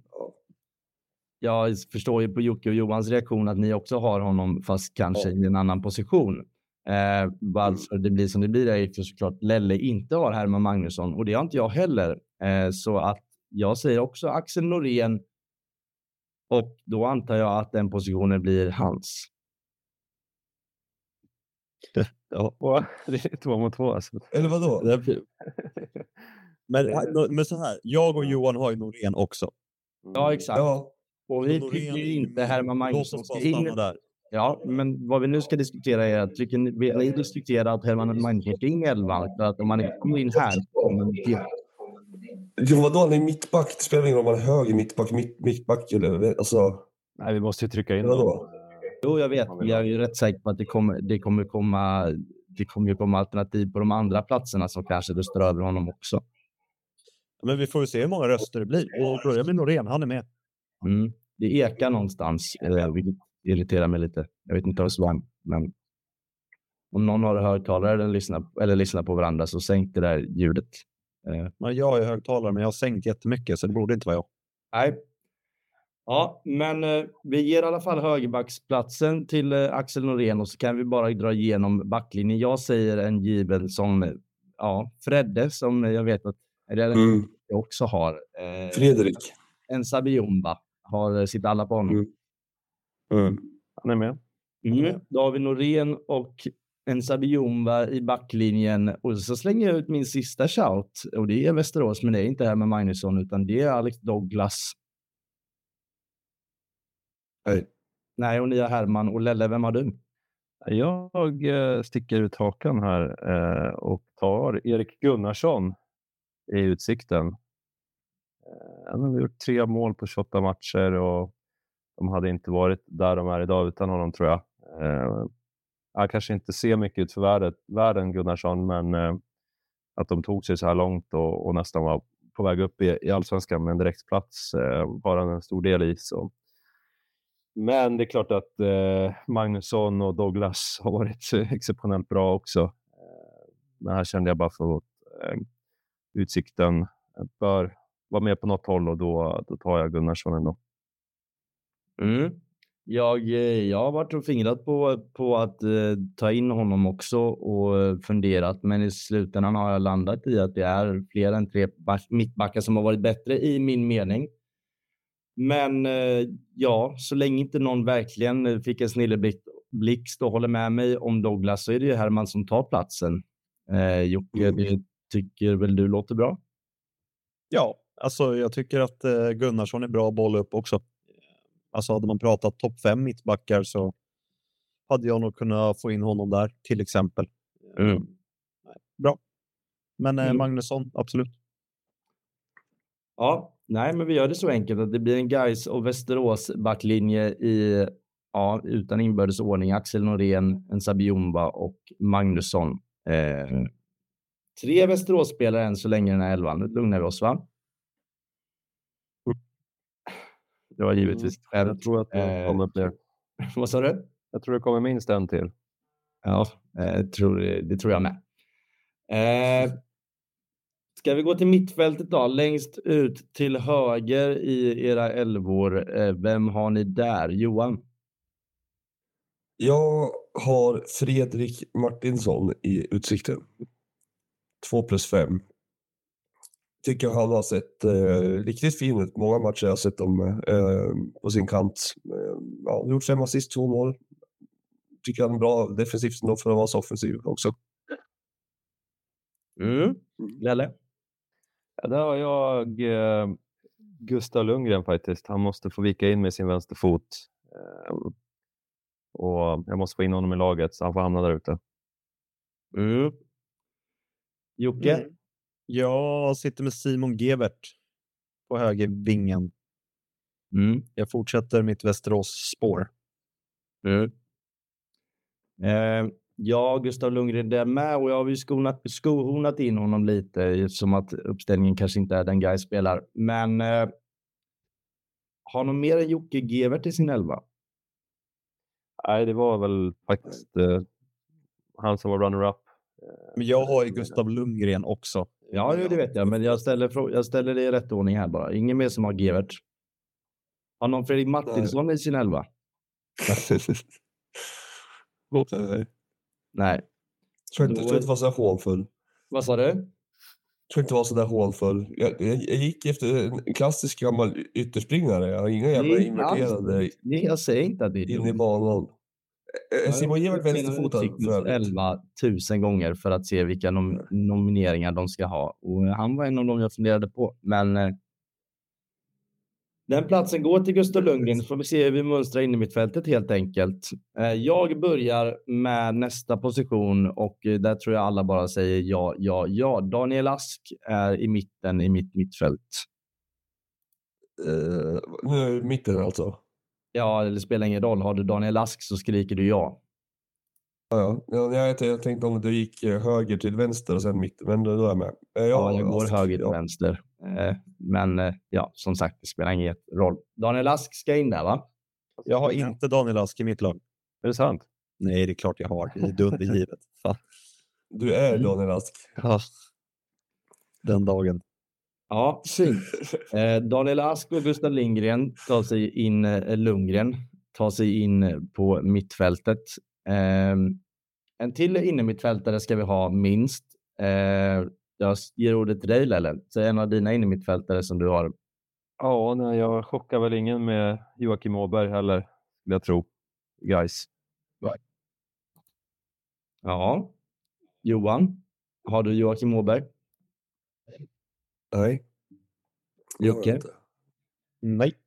Jag förstår ju på Jocke och Johans reaktion att ni också har honom, fast kanske i en annan position. Eh, varför det blir som det blir är ju för såklart Lelle inte har Herman Magnusson och det har inte jag heller. Eh, så att jag säger också Axel Norén och då antar jag att den positionen blir hans. Ja. Det är två mot två alltså. Eller vadå? Men, men så här, jag och Johan har ju Norén också. Ja, exakt. Ja, Och vi Norén tycker inte Herman Magnusson ska in. där. Ja, men vad vi nu ska diskutera är att tycker ni, vill ni diskutera att Herman in i elvan? För att om man inte kommer in här kommer man till. ja vadå? Han är mittback. Det spelar ingen roll om man är höger mittback, mitt, mittback eller... Alltså, Nej, vi måste ju trycka in Vadå? Jo, jag vet. Jag är ju rätt säker på att det kommer, det kommer komma det kommer ju komma alternativ på de andra platserna som kanske röstar över honom också. Men vi får ju se hur många röster det blir. Och börjar med Norén, han är med. Mm. Det ekar någonstans, eh, vilket irriterar mig lite. Jag vet inte hos vem, men om någon har högtalare eller lyssnar, eller lyssnar på varandra så sänk det där ljudet. Eh, Men jag är högtalare, men jag har sänkt jättemycket, så det borde inte vara jag. Nej. Ja, men eh, vi ger i alla fall högerbacksplatsen till eh, Axel Norén och så kan vi bara dra igenom backlinjen. Jag säger en given som eh, ja, Fredde som jag vet att eller, mm. jag också har. Eh, Fredrik. en Sabiumba har eh, sitt alla på honom. Mm. Mm. Han är med. Mm. Då har vi Norén och en Sabiumba i backlinjen. Och så slänger jag ut min sista shout. Och det är Västerås, men det är inte här med Magnusson, utan det är Alex Douglas. Nej. Nej, och ni har Herman och Lelle. Vem har du? Jag eh, sticker ut hakan här eh, och tar Erik Gunnarsson i Utsikten. Eh, han har gjort tre mål på 28 matcher och de hade inte varit där de är idag utan honom tror jag. Eh, han kanske inte ser mycket ut för världen, världen Gunnarsson, men eh, att de tog sig så här långt och, och nästan var på väg upp i, i allsvenskan med en direktplats eh, har han en stor del i. Så. Men det är klart att eh, Magnusson och Douglas har varit exceptionellt bra också. Eh, men här kände jag bara för att eh, Utsikten bör vara med på något håll och då, då tar jag Gunnarsson ändå. Mm. Jag, eh, jag har varit och fingrat på, på att eh, ta in honom också och funderat, men i slutändan har jag landat i att det är fler än tre mittbackar som har varit bättre i min mening. Men eh, ja, så länge inte någon verkligen fick en snilleblixt och håller med mig om Douglas så är det ju Herman som tar platsen. Eh, Jocke, det tycker väl du låter bra? Ja, alltså jag tycker att eh, Gunnarsson är bra boll upp också. Alltså hade man pratat topp fem mittbackar så hade jag nog kunnat få in honom där till exempel. Mm. Bra. Men eh, mm. Magnusson, absolut. Ja, nej, men vi gör det så enkelt att det blir en Gais och Västerås backlinje i ja, utan inbördes ordning. Axel Norén, en Sabiumba och Magnusson. Eh, tre Västerås-spelare än så länge i den här elvan. Nu lugnar vi oss, va? Det var givetvis mm. Jag tror att det kommer eh, fler. Vad sa du? Jag tror det kommer minst en till. Ja, eh, tror, det tror jag med. Eh, ska vi gå till mittfältet då? Längst ut till höger i era elvor. Eh, vem har ni där? Johan? Jag har Fredrik Martinsson i Utsikten. 2 plus 5 tycker han har sett eh, riktigt fin ut. Många matcher jag har sett dem eh, på sin kant. Eh, ja, gjort fem assist, två mål. Tycker han är bra defensivt ändå för att vara så offensiv också. Mm. Lelle? Ja, där har jag eh, Gustav Lundgren faktiskt. Han måste få vika in med sin vänsterfot. Eh, och jag måste få in honom i laget så han får hamna där ute. Mm. Jocke? Mm. Jag sitter med Simon Gebert på högervingen. Mm. Jag fortsätter mitt Västerås-spår. Mm. Eh, ja, Gustav Lundgren där med och jag har ju skonat, skonat in honom lite som att uppställningen kanske inte är den Guy spelar. Men eh, har någon mer än Jocke Gevert i sin elva? Nej, det var väl faktiskt eh, han som var runner-up. Men jag har ju Gustav Lundgren också. Ja, det vet jag, men jag ställer, jag ställer det i rätt ordning här bara. Ingen mer som har Gevert. Har någon Fredrik Martinsson i sin elva? Nej. Tror inte, tror inte var så hånfull. Vad sa du? Tror inte var så där hånfull. Jag, jag, jag, gick efter en klassisk gammal ytterspringare. Jag har inga jävla inverterade... Nej, jag säger inte att det är In i banan. Simon Gevert vänsterfotad. 11 000 gånger för att se vilka nom nomineringar de ska ha. Och han var en av dem jag funderade på. Men eh, den platsen går till Gustav Lundgren så får vi se hur vi mönstrar in i mittfältet helt enkelt. Eh, jag börjar med nästa position och eh, där tror jag alla bara säger ja, ja, ja. Daniel Ask är i mitten i mitt mittfält. Uh, mitten alltså? Ja, det spelar ingen roll. Har du Daniel Ask så skriker du ja. Ja, ja jag, jag tänkte om du gick eh, höger till vänster och sen mitt, men då är jag med. Ja, ja jag går Ask, höger till ja. vänster. Eh, men ja, som sagt, det spelar ingen roll. Daniel Ask ska in där, va? Jag har inte Daniel Ask i mitt lag. Är det sant? Nej, det är klart jag har. Det är dundergivet. Du är mm. Daniel Ask. Ja, den dagen. Ja, fint. Eh, Daniel Ask och Gustav Lindgren tar sig in, eh, Lundgren tar sig in på mittfältet. Eh, en till innermittfältare ska vi ha minst. Eh, jag ger ordet till dig Lelle. Så en av dina innermittfältare som du har. Ja, nej, jag chockar väl ingen med Joakim Åberg heller, skulle jag tro. Guys. Ja. Johan, har du Joakim Åberg? Nej. Jocke? Nej.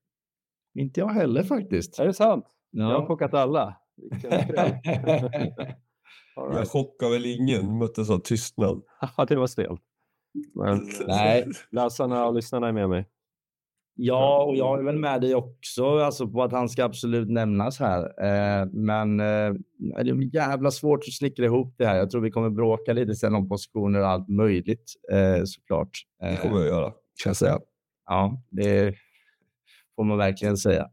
Inte jag heller faktiskt. Är det sant? Ja. Jag har chockat alla. Jag chockar väl ingen, möttes av tystnad. Ja, det var stelt. Men Nej. läsarna och lyssnarna är med mig. Ja, och jag är väl med dig också alltså på att han ska absolut nämnas här. Eh, men eh, det är jävla svårt att snickra ihop det här. Jag tror vi kommer bråka lite sen om positioner och allt möjligt eh, såklart. Det kommer jag göra, kan jag säga. Ja, det får man verkligen säga.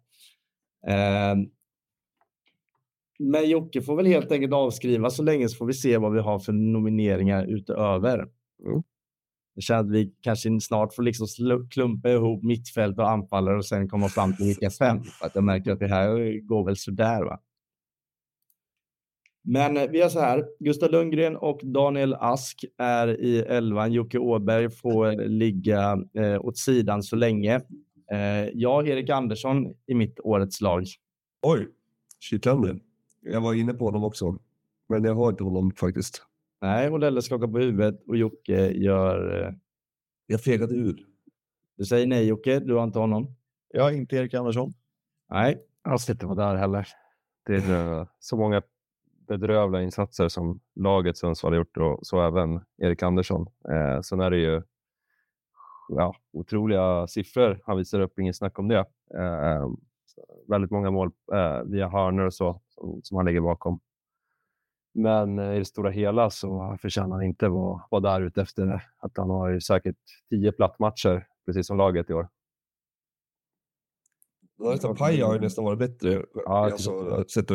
Men Jocke får väl helt enkelt avskriva så länge så får vi se vad vi har för nomineringar utöver. Mm. Jag känner att vi kanske snart får liksom klumpa ihop mittfält och anfallare och sen komma fram till vilka fem. För att jag märker att det här går väl sådär. Va? Men eh, vi har så här. Gustav Lundgren och Daniel Ask är i elvan. Jocke Åberg får ligga eh, åt sidan så länge. Eh, jag Erik Andersson i mitt årets lag. Oj, kittlande. Jag var inne på honom också, men jag har inte honom faktiskt. Nej, och Lelle skakar på huvudet och Jocke gör... Eh... Jag fegade ur. Du säger nej Jocke, du har inte honom? Jag har inte Erik Andersson. Nej. Jag sitter inte där heller. Det är så många bedrövliga insatser som laget Sundsvall har gjort och så även Erik Andersson. Eh, sen är det ju ja, otroliga siffror han visar upp, inget snack om det. Eh, väldigt många mål eh, via hörnor och så som, som han ligger bakom. Men eh, i det stora hela så förtjänar han inte vara, vara där ute efter. Att han har ju säkert tio plattmatcher, precis som laget i år. Ja, Paja har ju nästan varit bättre. Ja, alltså, sett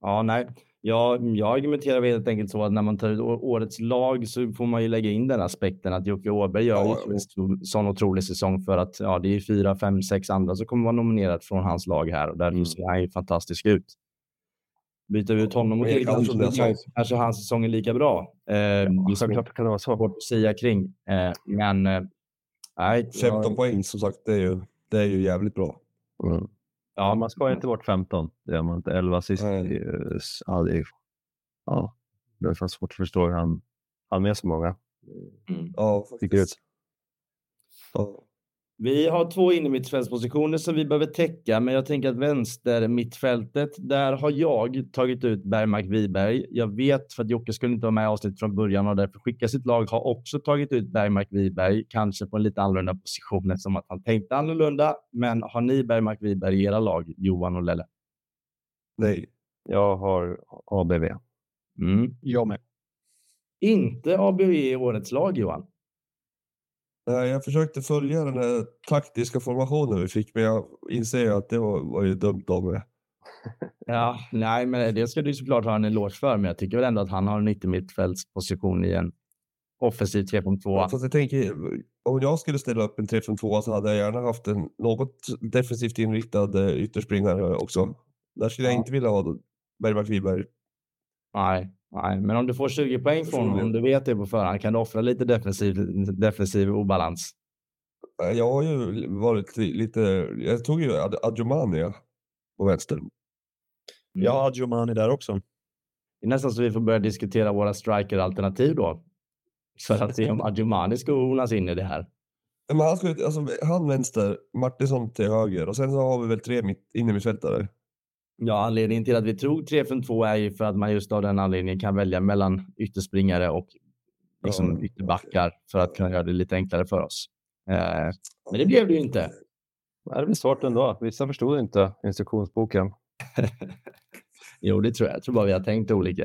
Ja, nej. Jag, jag argumenterar helt enkelt så att när man tar ut årets lag så får man ju lägga in den aspekten att Jocke Åberg gör ja, en sån otrolig säsong för att ja, det är fyra, fem, sex andra som kommer vara nominerade från hans lag här och där mm. ser han ju fantastisk ut. Byter vi ut honom mot Erik Andersson kanske hans säsong är lika bra. Eh, ja, såklart kan det vara. Svårt att säga kring. Eh, men eh, nej. 15 jag... poäng som sagt, det är ju, det är ju jävligt bra. Mm. Ja, man ska inte bort 15. Det gör man inte. 11 sist. Ja, det är, ja, det är svårt att förstå hur han han med så många. Mm. Ja, faktiskt. Ja. Vi har två innermittfältspositioner som vi behöver täcka, men jag tänker att vänster mittfältet, där har jag tagit ut Bergmark Wiberg. Jag vet för att Jocke skulle inte vara med i avsnittet från början och därför skicka sitt lag har också tagit ut Bergmark Wiberg, kanske på en lite annorlunda position eftersom att han tänkte annorlunda. Men har ni Bergmark Wiberg i era lag, Johan och Lelle? Nej. Jag har ABV. Mm. Jag med. Inte ABV i årets lag, Johan? Jag försökte följa den här taktiska formationen vi fick, men jag inser att det var, var ju dumt av mig. Ja, nej, men det ska du såklart ha en eloge för, men jag tycker väl ändå att han har en 90 mittfältsposition i en offensiv 3-5-2. Ja, fast jag tänker, om jag skulle ställa upp en 3-5-2 så hade jag gärna haft en något defensivt inriktad eh, ytterspringare också. Där skulle jag inte vilja ha Bergmark Wiberg. Nej, Nej, men om du får 20 poäng från honom, om du vet det på förhand, kan du offra lite defensiv, defensiv obalans? Jag har ju varit lite, jag tog ju Adjumani på vänster. Mm. Jag har Adjumani där också. Det är nästan så vi får börja diskutera våra striker-alternativ då. För att se om Adjumani ska ordnas in i det här. Men han, skulle, alltså, han vänster, Martinsson till höger och sen så har vi väl tre mitt, innermittfältare. Ja, anledningen till att vi tog 3-5-2 är ju för att man just av den anledningen kan välja mellan ytterspringare och liksom ytterbackar för att kunna göra det lite enklare för oss. Eh, men det blev det ju inte. Det blir svårt ändå. Vissa förstod inte instruktionsboken. jo, det tror jag. Jag tror bara vi har tänkt olika.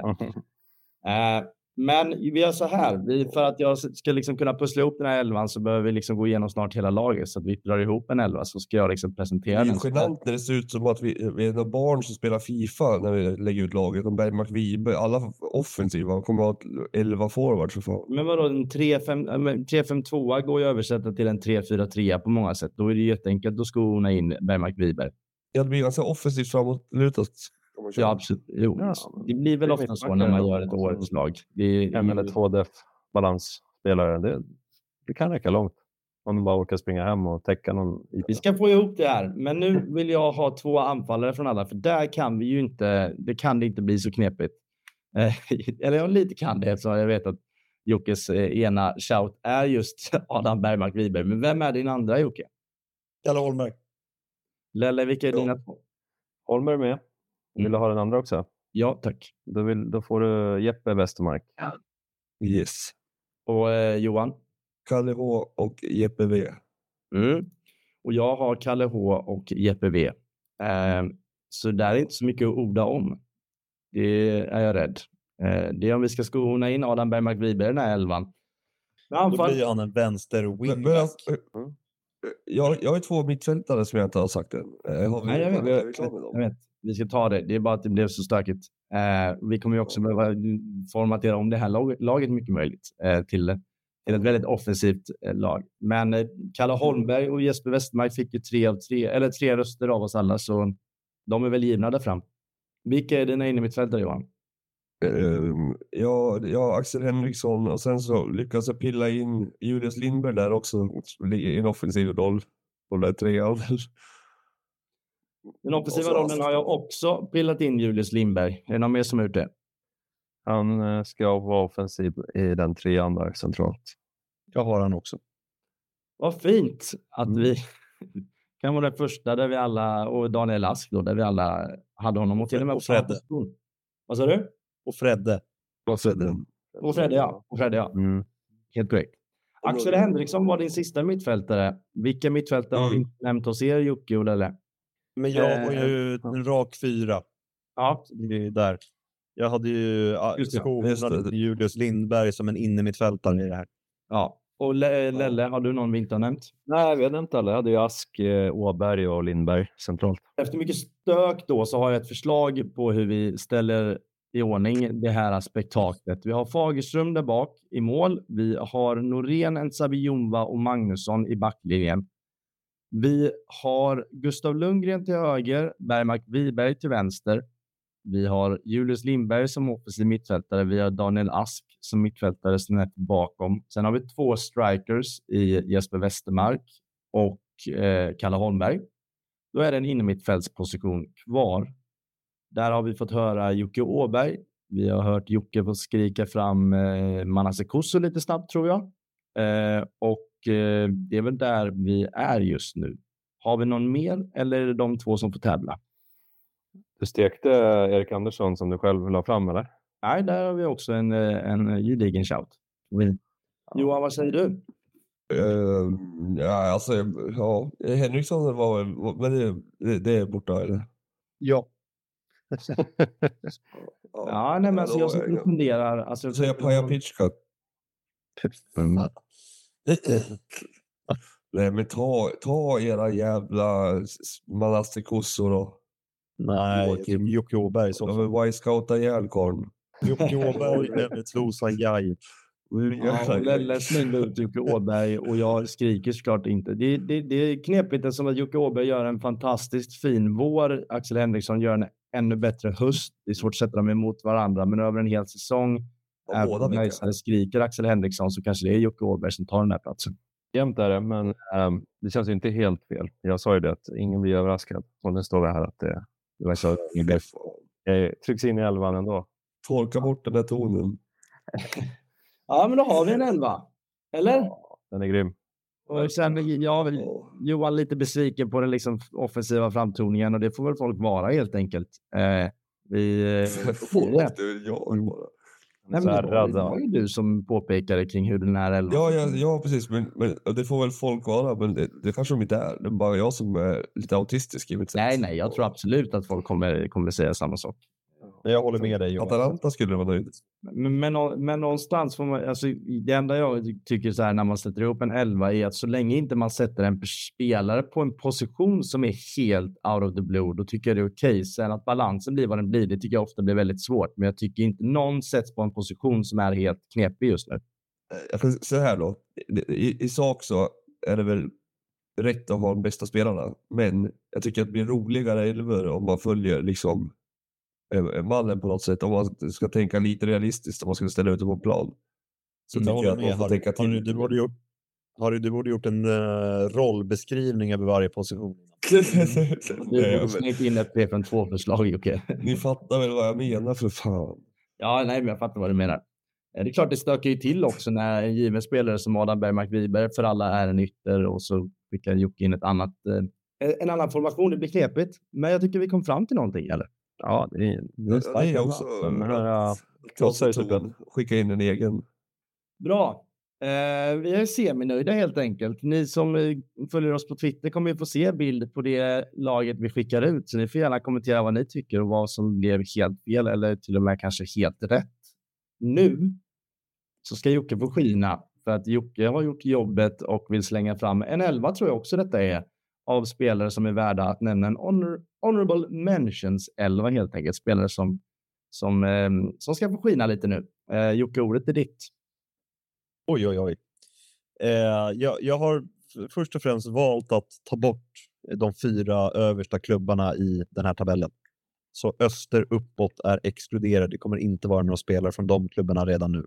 eh, men vi gör så här, vi, för att jag ska liksom kunna pussla ihop den här elvan så behöver vi liksom gå igenom snart hela laget så att vi drar ihop en elva så ska jag liksom presentera den. Det är genant när det ser ut som att vi, vi är några barn som spelar Fifa när vi lägger ut laget. De Bergmark Wiberg, alla offensiva kommer att ha elva forwards. För fan. Men vadå, en 3-5-2 går ju att översätta till en 3-4-3 på många sätt. Då är det jätteenkelt att skona in Bergmark Wiberg. Ja, det blir ganska offensivt framåtlutat. Ja, absolut. Jo. Ja, det blir väl ofta så när man gör ett årets lag. En eller två def balansspelare. Det, det kan räcka långt. Om de bara orkar springa hem och täcka någon. Vi ska få ihop det här, men nu vill jag ha två anfallare från alla, för där kan vi ju inte. Det kan det inte bli så knepigt. Eh, eller jag lite kan det eftersom jag vet att Jockes eh, ena shout är just Adam Bergmark Wiberg. Men vem är din andra Jocke? Kalle Holmberg. Lelle, vilka är dina två? Holmberg med. Vill du ha den andra också? Ja, tack. Då, vill, då får du Jeppe Westermark. Yes. Och eh, Johan? Kalle H och Jeppe V. Mm. Och jag har Kalle H och Jeppe V. Eh, så där är inte så mycket att orda om. Det är jag rädd. Eh, det är om vi ska skona in Adam Bergmark Wiberg i den här elvan. Då blir han en vänster Men, men, wingback. jag, jag, jag har två mittfältare som jag inte har sagt än. Eh, Har vi, Nej, jag vet. med Jag dem? vet, vi ska ta det. Det är bara att det blev så stökigt. Eh, vi kommer ju också behöva formatera om det här laget mycket möjligt eh, till, till ett väldigt offensivt eh, lag. Men eh, Kalle Holmberg och Jesper Westermark fick ju tre av tre, eller tre röster av oss alla, så de är väl givna där fram. Vilka är dina innermittfältare Johan? Ehm, ja, ja, Axel Henriksson och sen så lyckas jag pilla in Julius Lindberg där också i en offensiv roll på den där trean. Den offensiva rollen har jag också pillat in Julius Lindberg. Är det någon mer som har gjort det? Han eh, ska vara offensiv i den trean där centralt. Jag har han också. Vad fint att vi kan vara den första där vi alla, och Daniel Ask då, där vi alla hade honom och till och med Och Fredde. Vad sa du? Och Fredde. Och sen, Och Fredde ja. Och Fredde, ja. Mm. Helt korrekt. Axel Henriksson var din sista mittfältare. Vilka mittfältare har vi Mm. nämnt hos er, Jocke och Lelle? Men jag Eh, var ju en rak fyra. Ja, Det är där. Jag hade ju skonat Julius Lindberg som en innermittfältare i det här. ja. Och Le- Lelle, har du någon vi inte har nämnt? Nej, vi har nämnt alla. Jag hade ju Ask, eh, Åberg och Lindberg centralt. Efter mycket stök då så har jag ett förslag på hur vi ställer i ordning det här spektaklet. Vi har Fagerström där bak i mål. Vi har Norén, Nsabijumba och Magnusson i backlinjen. Vi har Gustav Lundgren till höger, Bergmark Wiberg till vänster. Vi har Julius Lindberg som offensiv mittfältare. Vi har Daniel Ask som mittfältare snett bakom. Sen har vi två strikers i Jesper Westermark och eh, Kalle Holmberg. Då är det en innermittfältsposition kvar. Där har vi fått höra Jocke Åberg. Vi har hört Jocke få skrika fram eh, Manasse Kosso lite snabbt tror jag. Eh, och det är väl där vi är just nu. Har vi någon mer eller är det de två som får tävla? Du stekte Erik Andersson som du själv la fram, eller? Nej, där har vi också en, eh, en gedigen shout. Vi- Johan, vad säger du? ehm, ja, alltså, ja, Henriksson var väl, men det, det, är borta eller? Ja. Ja, nej, men alltså, jag sitter och funderar. Alltså, Så säger jag Paja Pitchka. Nej men ta, ta era jävla Malaste-kossor då. Nej. Jocke Åberg. De vill white-scouta ihjäl karln. Jocke Åberg eller Trosa Jaj. Ja, Lelle slängde ut Jocke Åberg och jag skriker såklart inte. Det, det, det är knepigt eftersom att Jocke Åberg gör en fantastiskt fin vår. Axel Henriksson gör en ännu bättre höst. Det är svårt att sätta dem emot varandra, men över en hel säsong, även båda om. Gaisare skriker Axel Henriksson så kanske det är Jocke Åberg som tar den här platsen. Jämnt är det, men ehm, det känns ju inte helt fel. Jag sa ju det att ingen blir överraskad. Och nu står vi här att det, det var så. Eh, trycks in i elvan ändå. Torka bort den där tonen. Ja, men då har vi en elva. Eller? Den är grym. Och sen, jag är Johan lite besviken på den liksom offensiva framtoningen och det får väl folk vara helt enkelt. Eh, vi, eh, Folk, det är jag bara. Nej, Så men det, var, det var ju du som påpekade kring hur den här elvan... Ja, ja, ja precis. Men, men det får väl folk vara. Men det, det kanske de inte är. Det är bara jag som är lite autistisk i mitt sätt. Nej, nej, jag tror absolut att folk kommer, kommer säga samma sak. Jag håller med dig Johan. Atalanta skulle vara nöjd. Men, men, men någonstans får man, alltså, det enda jag ty- tycker så här när man sätter ihop en elva är att så länge inte man sätter en spelare på en position som är helt out of the blue, då tycker jag det är okej. Sen att balansen blir vad den blir, det tycker jag ofta blir väldigt svårt. Men jag tycker inte någon sätts på en position som är helt knepig just nu. Jag kan säga här då. I, I sak så är det väl rätt att ha de bästa spelarna. Men jag tycker att det blir roligare elvor om man följer liksom mallen på något sätt. Om man ska tänka lite realistiskt om man ska ställa ut det på en plan. Så Jag tycker jag att man får Harry. tänka till. du borde gjort, Harry, du borde gjort en uh, rollbeskrivning över varje position. Du borde slängt in ett 3-5-2-förslag, Jocke. ni fattar väl vad jag menar för fan. Ja, nej, men jag fattar vad du menar. Eh, Det är klart det stökar ju till också när en given spelare som Adam Bergmark Wiberg för alla är en ytter och så skickar Jocke in ett annat, eh, en annan formation. Det blir knepigt, men jag tycker vi kom fram till någonting, eller? Ja, det är, det är Ja, starkt det är jobbat. också Den här, krossar ju tonen, skicka in en egen. Bra. Eh, vi är seminöjda helt enkelt. Ni som eh, följer oss på Twitter kommer ju få se bild på det laget vi skickar ut, så ni får gärna kommentera vad ni tycker och vad som blev helt fel eller till och med kanske helt rätt. Nu så ska Jocke få skina för att Jocke har gjort jobbet och vill slänga fram en elva tror jag också detta är av spelare som är värda att nämna en honor, honorable mentions elva helt enkelt. Spelare som, som, eh, som ska få skina lite nu. Eh, Jocke, ordet är ditt. Oj, oj, oj. Eh, jag, jag har först och främst valt att ta bort de fyra översta klubbarna i den här tabellen. Så öster uppåt är exkluderade. Det kommer inte vara några spelare från de klubbarna redan nu.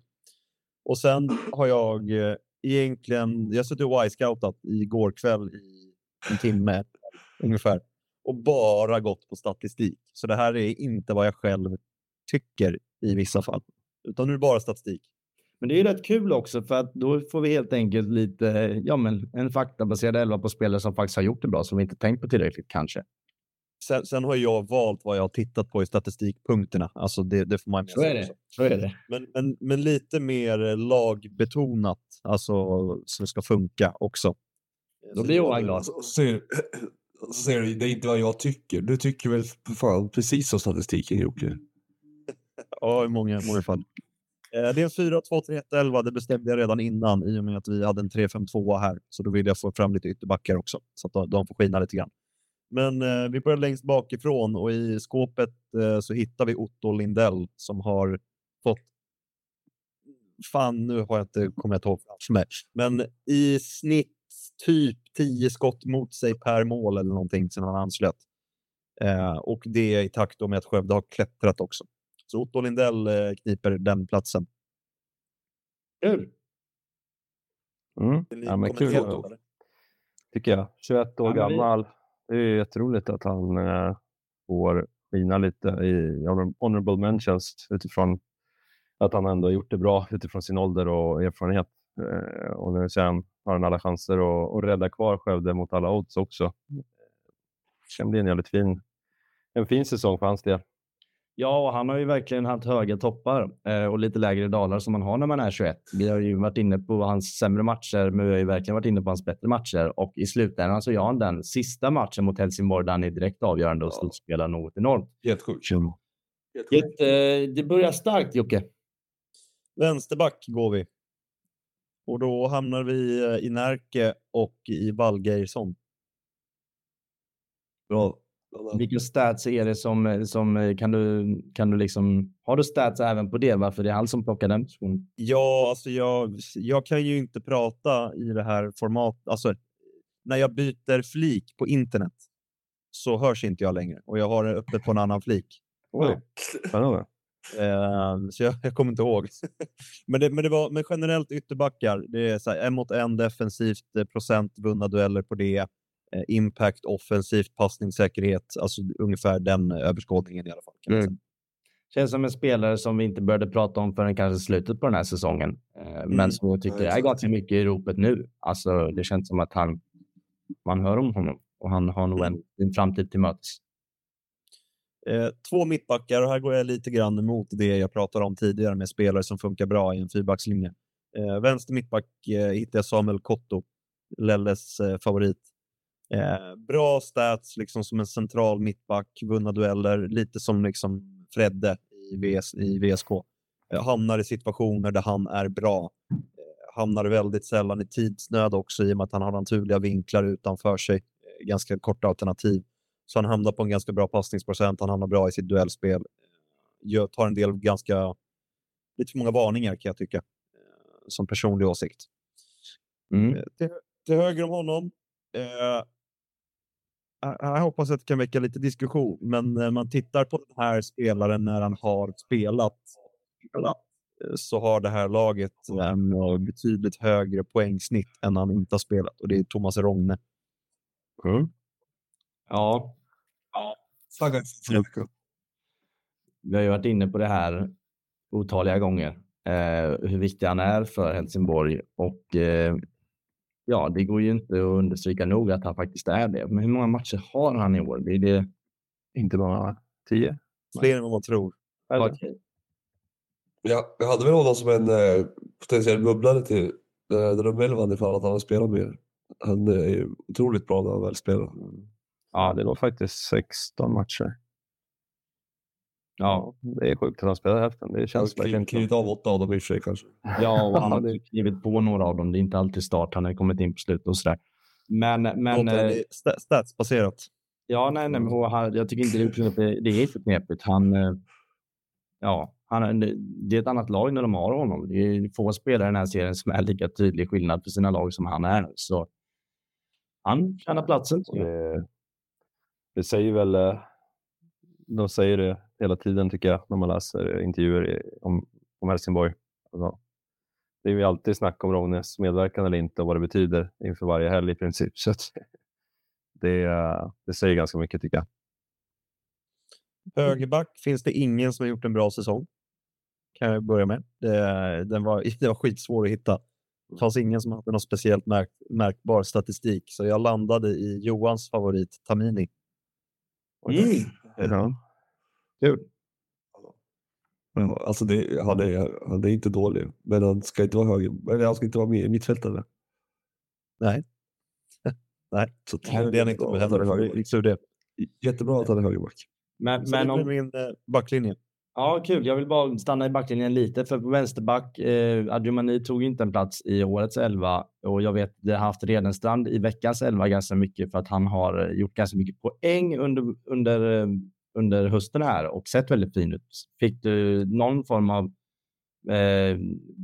Och sen har jag eh, egentligen, jag suttit och Y-scoutat igår kväll i en timme ungefär och bara gått på statistik. Så det här är inte vad jag själv tycker i vissa fall, utan nu är det bara statistik. Men det är ju rätt kul också för att då får vi helt enkelt lite, ja men en faktabaserad elva på spelare som faktiskt har gjort det bra som vi inte tänkt på tillräckligt kanske. Sen, sen har jag valt vad jag har tittat på i statistikpunkterna. Alltså det, det får man med Så är det. Så är det. Men, men, men lite mer lagbetonat, alltså som ska funka också. Då blir Johan glad. Så säger, så säger du, det är inte vad jag tycker. Du tycker väl för fan precis som statistiken Jocke? Ja, i många, många fall. Eh, Det är en 4, 2, 3, 1, 11. Det bestämde jag redan innan i och med att vi hade en 3, 5, 2 här. Så då vill jag få fram lite ytterbackar också så att de- får skina lite grann. Men eh, vi börjar längst bakifrån och i skåpet eh, så hittar vi Otto Lindell som har fått fan, nu har jag inte kommer jag inte ihåg men i snitt typ 10 skott mot sig per mål eller någonting sedan han anslöt. Eh, och det är i takt med att Skövde har klättrat också. Så Otto Lindell eh, kniper den platsen. Kul. Mm. Ja, men kul då. tycker jag. 21 år Ja, gammal. Det är jätteroligt att han eh, får skina lite i honor- honorable mentions utifrån att han ändå har gjort det bra utifrån sin ålder och erfarenhet. Eh, och nu sen har han alla chanser att, att rädda kvar Skövde mot alla odds också. Det kan bli en jävligt fin, en fin säsong för hans del. Ja, och han har ju verkligen haft höga toppar eh, och lite lägre dalar som man har när man är 21. Vi har ju varit inne på hans sämre matcher, men vi har ju verkligen varit inne på hans bättre matcher och i slutändan så gör han den sista matchen mot Helsingborg där han är direkt avgörande och Ja. slutspelar något enormt. Helt sjukt. Helt sjukt. Det, det börjar starkt Jocke. Vänsterback går vi. Och då hamnar vi eh, i Närke och i Valgeirsson. Bra. Vilka stats är det som, som kan du, kan du liksom, har du stats även på det? Varför det är han som plockar den positionen? Ja, alltså jag, jag kan ju inte prata i det här formatet. Alltså, när jag byter flik på internet så hörs inte jag längre och jag har det uppe på en annan flik. Oj, spännande. Eh, så jag, jag kommer inte ihåg. men, det, men, det var, men generellt ytterbackar, det är så här, en mot en defensivt, eh, procent vunna dueller på det, eh, impact offensivt, passningssäkerhet, alltså ungefär den överskådningen i alla fall. Kan Mm. Känns som en spelare som vi inte började prata om förrän kanske slutet på den här säsongen. Eh, Men Mm. som jag tycker är ganska mycket i ropet nu. Alltså, det känns som att han, man hör om honom och han har nog en, en framtid till mötes. Eh, två mittbackar och här går jag lite grann emot det jag pratade om tidigare med spelare som funkar bra i en fyrbackslinje. Eh, vänster mittback eh, hittar jag Samuel Kotto, Lelles eh, favorit. Eh, bra stats liksom som en central mittback, vunna dueller, lite som liksom Fredde i, VS, i VSK. Eh, hamnar i situationer där han är bra. Eh, hamnar väldigt sällan i tidsnöd också i och med att han har naturliga vinklar utanför sig. Ganska korta alternativ. Så han hamnar på en ganska bra passningsprocent, han hamnar bra i sitt duellspel. Jag tar en del ganska, lite för många varningar kan jag tycka, eh, som personlig åsikt. Mm. Eh, Till, till höger om honom, eh, jag- hoppas att det kan väcka lite diskussion, men när man tittar på den här spelaren när han har spelat, spelat, eh, så har det här laget en eh, betydligt högre poängsnitt än han inte har spelat och det är Thomas Rogne. Mm. Ja, Inte. vi har ju varit inne på det här otaliga gånger. Eh, hur viktig han är för Helsingborg och eh, ja, det går ju inte att understryka nog att han faktiskt är det. Men hur många matcher har han i år? Det är det. Inte bara 10. Fler än vad man tror. Eller? Okej. Jag, hade väl honom som en eh, potentiell bubblare till eh, drömelvan ifall att han har spelat mer. Han är otroligt bra när han väl spelar. Ja, det låg faktiskt 16 matcher. Ja, det är sjukt att han spelar hälften. Det känns har verkligen klivit av åtta av dem i och för sig kanske. Ja, och han har skrivit på några av dem. Det är inte alltid start. Han har kommit in på slutet och sådär. Men, men eh, sta- statsbaserat. ja, nej, nej, men han, jag tycker inte det är. Det, är för knepigt. Han, eh, ja, han, det är ett annat lag när de har honom. Det är få spelare i den här serien som är lika tydlig skillnad för sina lag som han är. Så han tjänar platsen. Det, det säger väl, eh, de säger det hela tiden tycker jag när man läser intervjuer i- om, om Helsingborg. Alltså, det är ju alltid snack om Rognes medverkan eller inte och vad det betyder inför varje helg i princip. Så att det, eh, det säger ganska mycket tycker jag. Högerback finns det ingen som har gjort en bra säsong. Kan jag börja med. Det, den var, det var skitsvår att hitta. Det fanns ingen som hade någon speciellt märk, märkbar statistik, så jag landade i Johans favorit Tamini. Mm. Ja. Ja, alltså det, han, är, han är inte dålig, men han ska inte vara höger. Eller han ska inte vara med, mittfältare. Nej. Nej, Så det är han inte. Men. Jättebra att han är högerback. Men, men om, min eh, backlinje. Ja, kul. Jag vill bara stanna i backlinjen lite, för på vänsterback, eh, Adjumani tog inte en plats i årets elva och jag vet det har haft Redenstrand i veckans elva ganska mycket för att han har gjort ganska mycket poäng under, under, eh, under hösten här och sett väldigt fin ut. Fick du någon form av eh,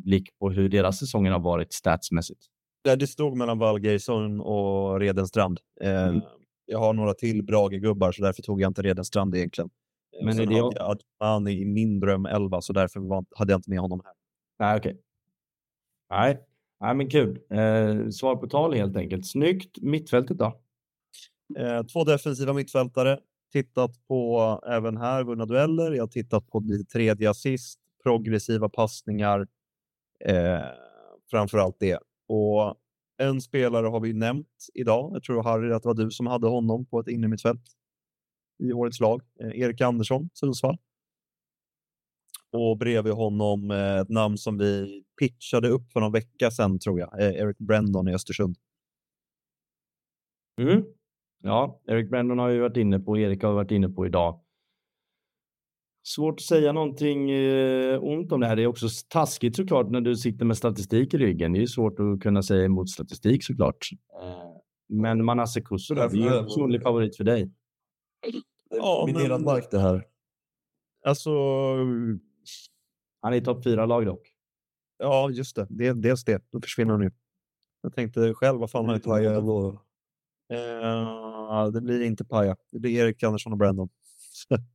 blick på hur deras säsonger har varit statsmässigt? Det stod mellan Valgeisson och Redenstrand. Eh, Mm. Jag har några till Brage-gubbar, så därför tog jag inte Redenstrand egentligen. Eh, Men är det- hade jag i min dröm 11, så därför var, hade jag inte med honom här. Nej, okej. Nej. Nej, men kul. Eh, svar på tal helt enkelt. Snyggt. Mittfältet då? Eh, två defensiva mittfältare. Tittat på även här vunna dueller. Jag har tittat på lite tredje assist, progressiva passningar. Eh, framför allt det. Och en spelare har vi nämnt idag. Jag tror Harry att det var du som hade honom på ett innermittfält i årets lag. Eh, Erik Andersson, Sundsvall. Och bredvid honom eh, ett namn som vi pitchade upp för någon vecka sedan tror jag. Eh, Eric Brandon i Östersund. Mm. Ja, Eric Brandon har ju varit inne på, Erik har varit inne på idag. Svårt att säga någonting ont om det här. Det är också taskigt såklart när du sitter med statistik i ryggen. Det är ju svårt att kunna säga emot statistik såklart. Men Manasse Kusso, är ju en personlig favorit för dig. Ja, Minerad men- mark det här. Alltså, Han är i topp fyra lag dock. ja just det. det dels det. Då försvinner hon ju. Jag tänkte själv, vad fan har inte Paja ändå. Eh, Det blir inte Paja. Det blir Erik Andersson och Brandon.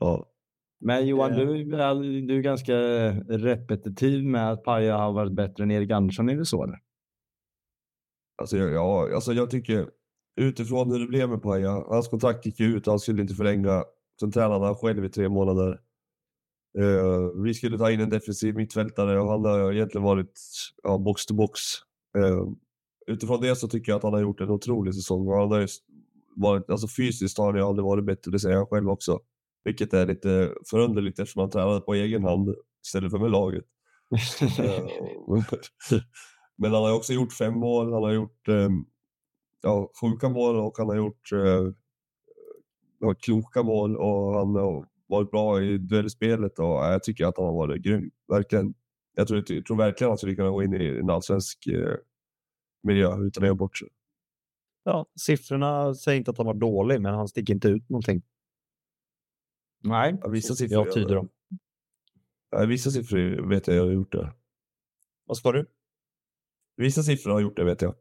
Ja. Men Johan, Eh. du, är- du är ganska repetitiv med att Paja har varit bättre än Erik Andersson. Är det så? Eller? Alltså, ja, alltså jag tycker utifrån hur det blev med Paja, hans kontrakt gick ut, han skulle inte förlänga. Sen tränade han själv i tre månader. Eh, vi skulle ta in en defensiv mittfältare och han har egentligen varit ja, box to box. Eh, utifrån det så tycker jag att han har gjort en otrolig säsong. Och han har varit, alltså fysiskt har han ju aldrig varit bättre, det säger han själv också. Vilket är lite förunderligt eftersom han tränade på egen hand istället för med laget. Eh, Men han har också gjort fem mål, han har gjort eh, ja, sjuka mål och han har gjort eh, kloka mål och han har varit bra i duellspelet och jag tycker att han har varit grym. Verkligen. Jag tror, jag tror verkligen att han skulle kunna gå in i en allsvensk eh, miljö utan att göra bort sig. Ja, siffrorna säger inte att han var dålig, men han sticker inte ut någonting. Nej. Ja, vissa siffror Jag tyder dem. Ja, vissa siffror vet jag jag har gjort det. Vad ska du? Vissa siffror har gjort det vet jag.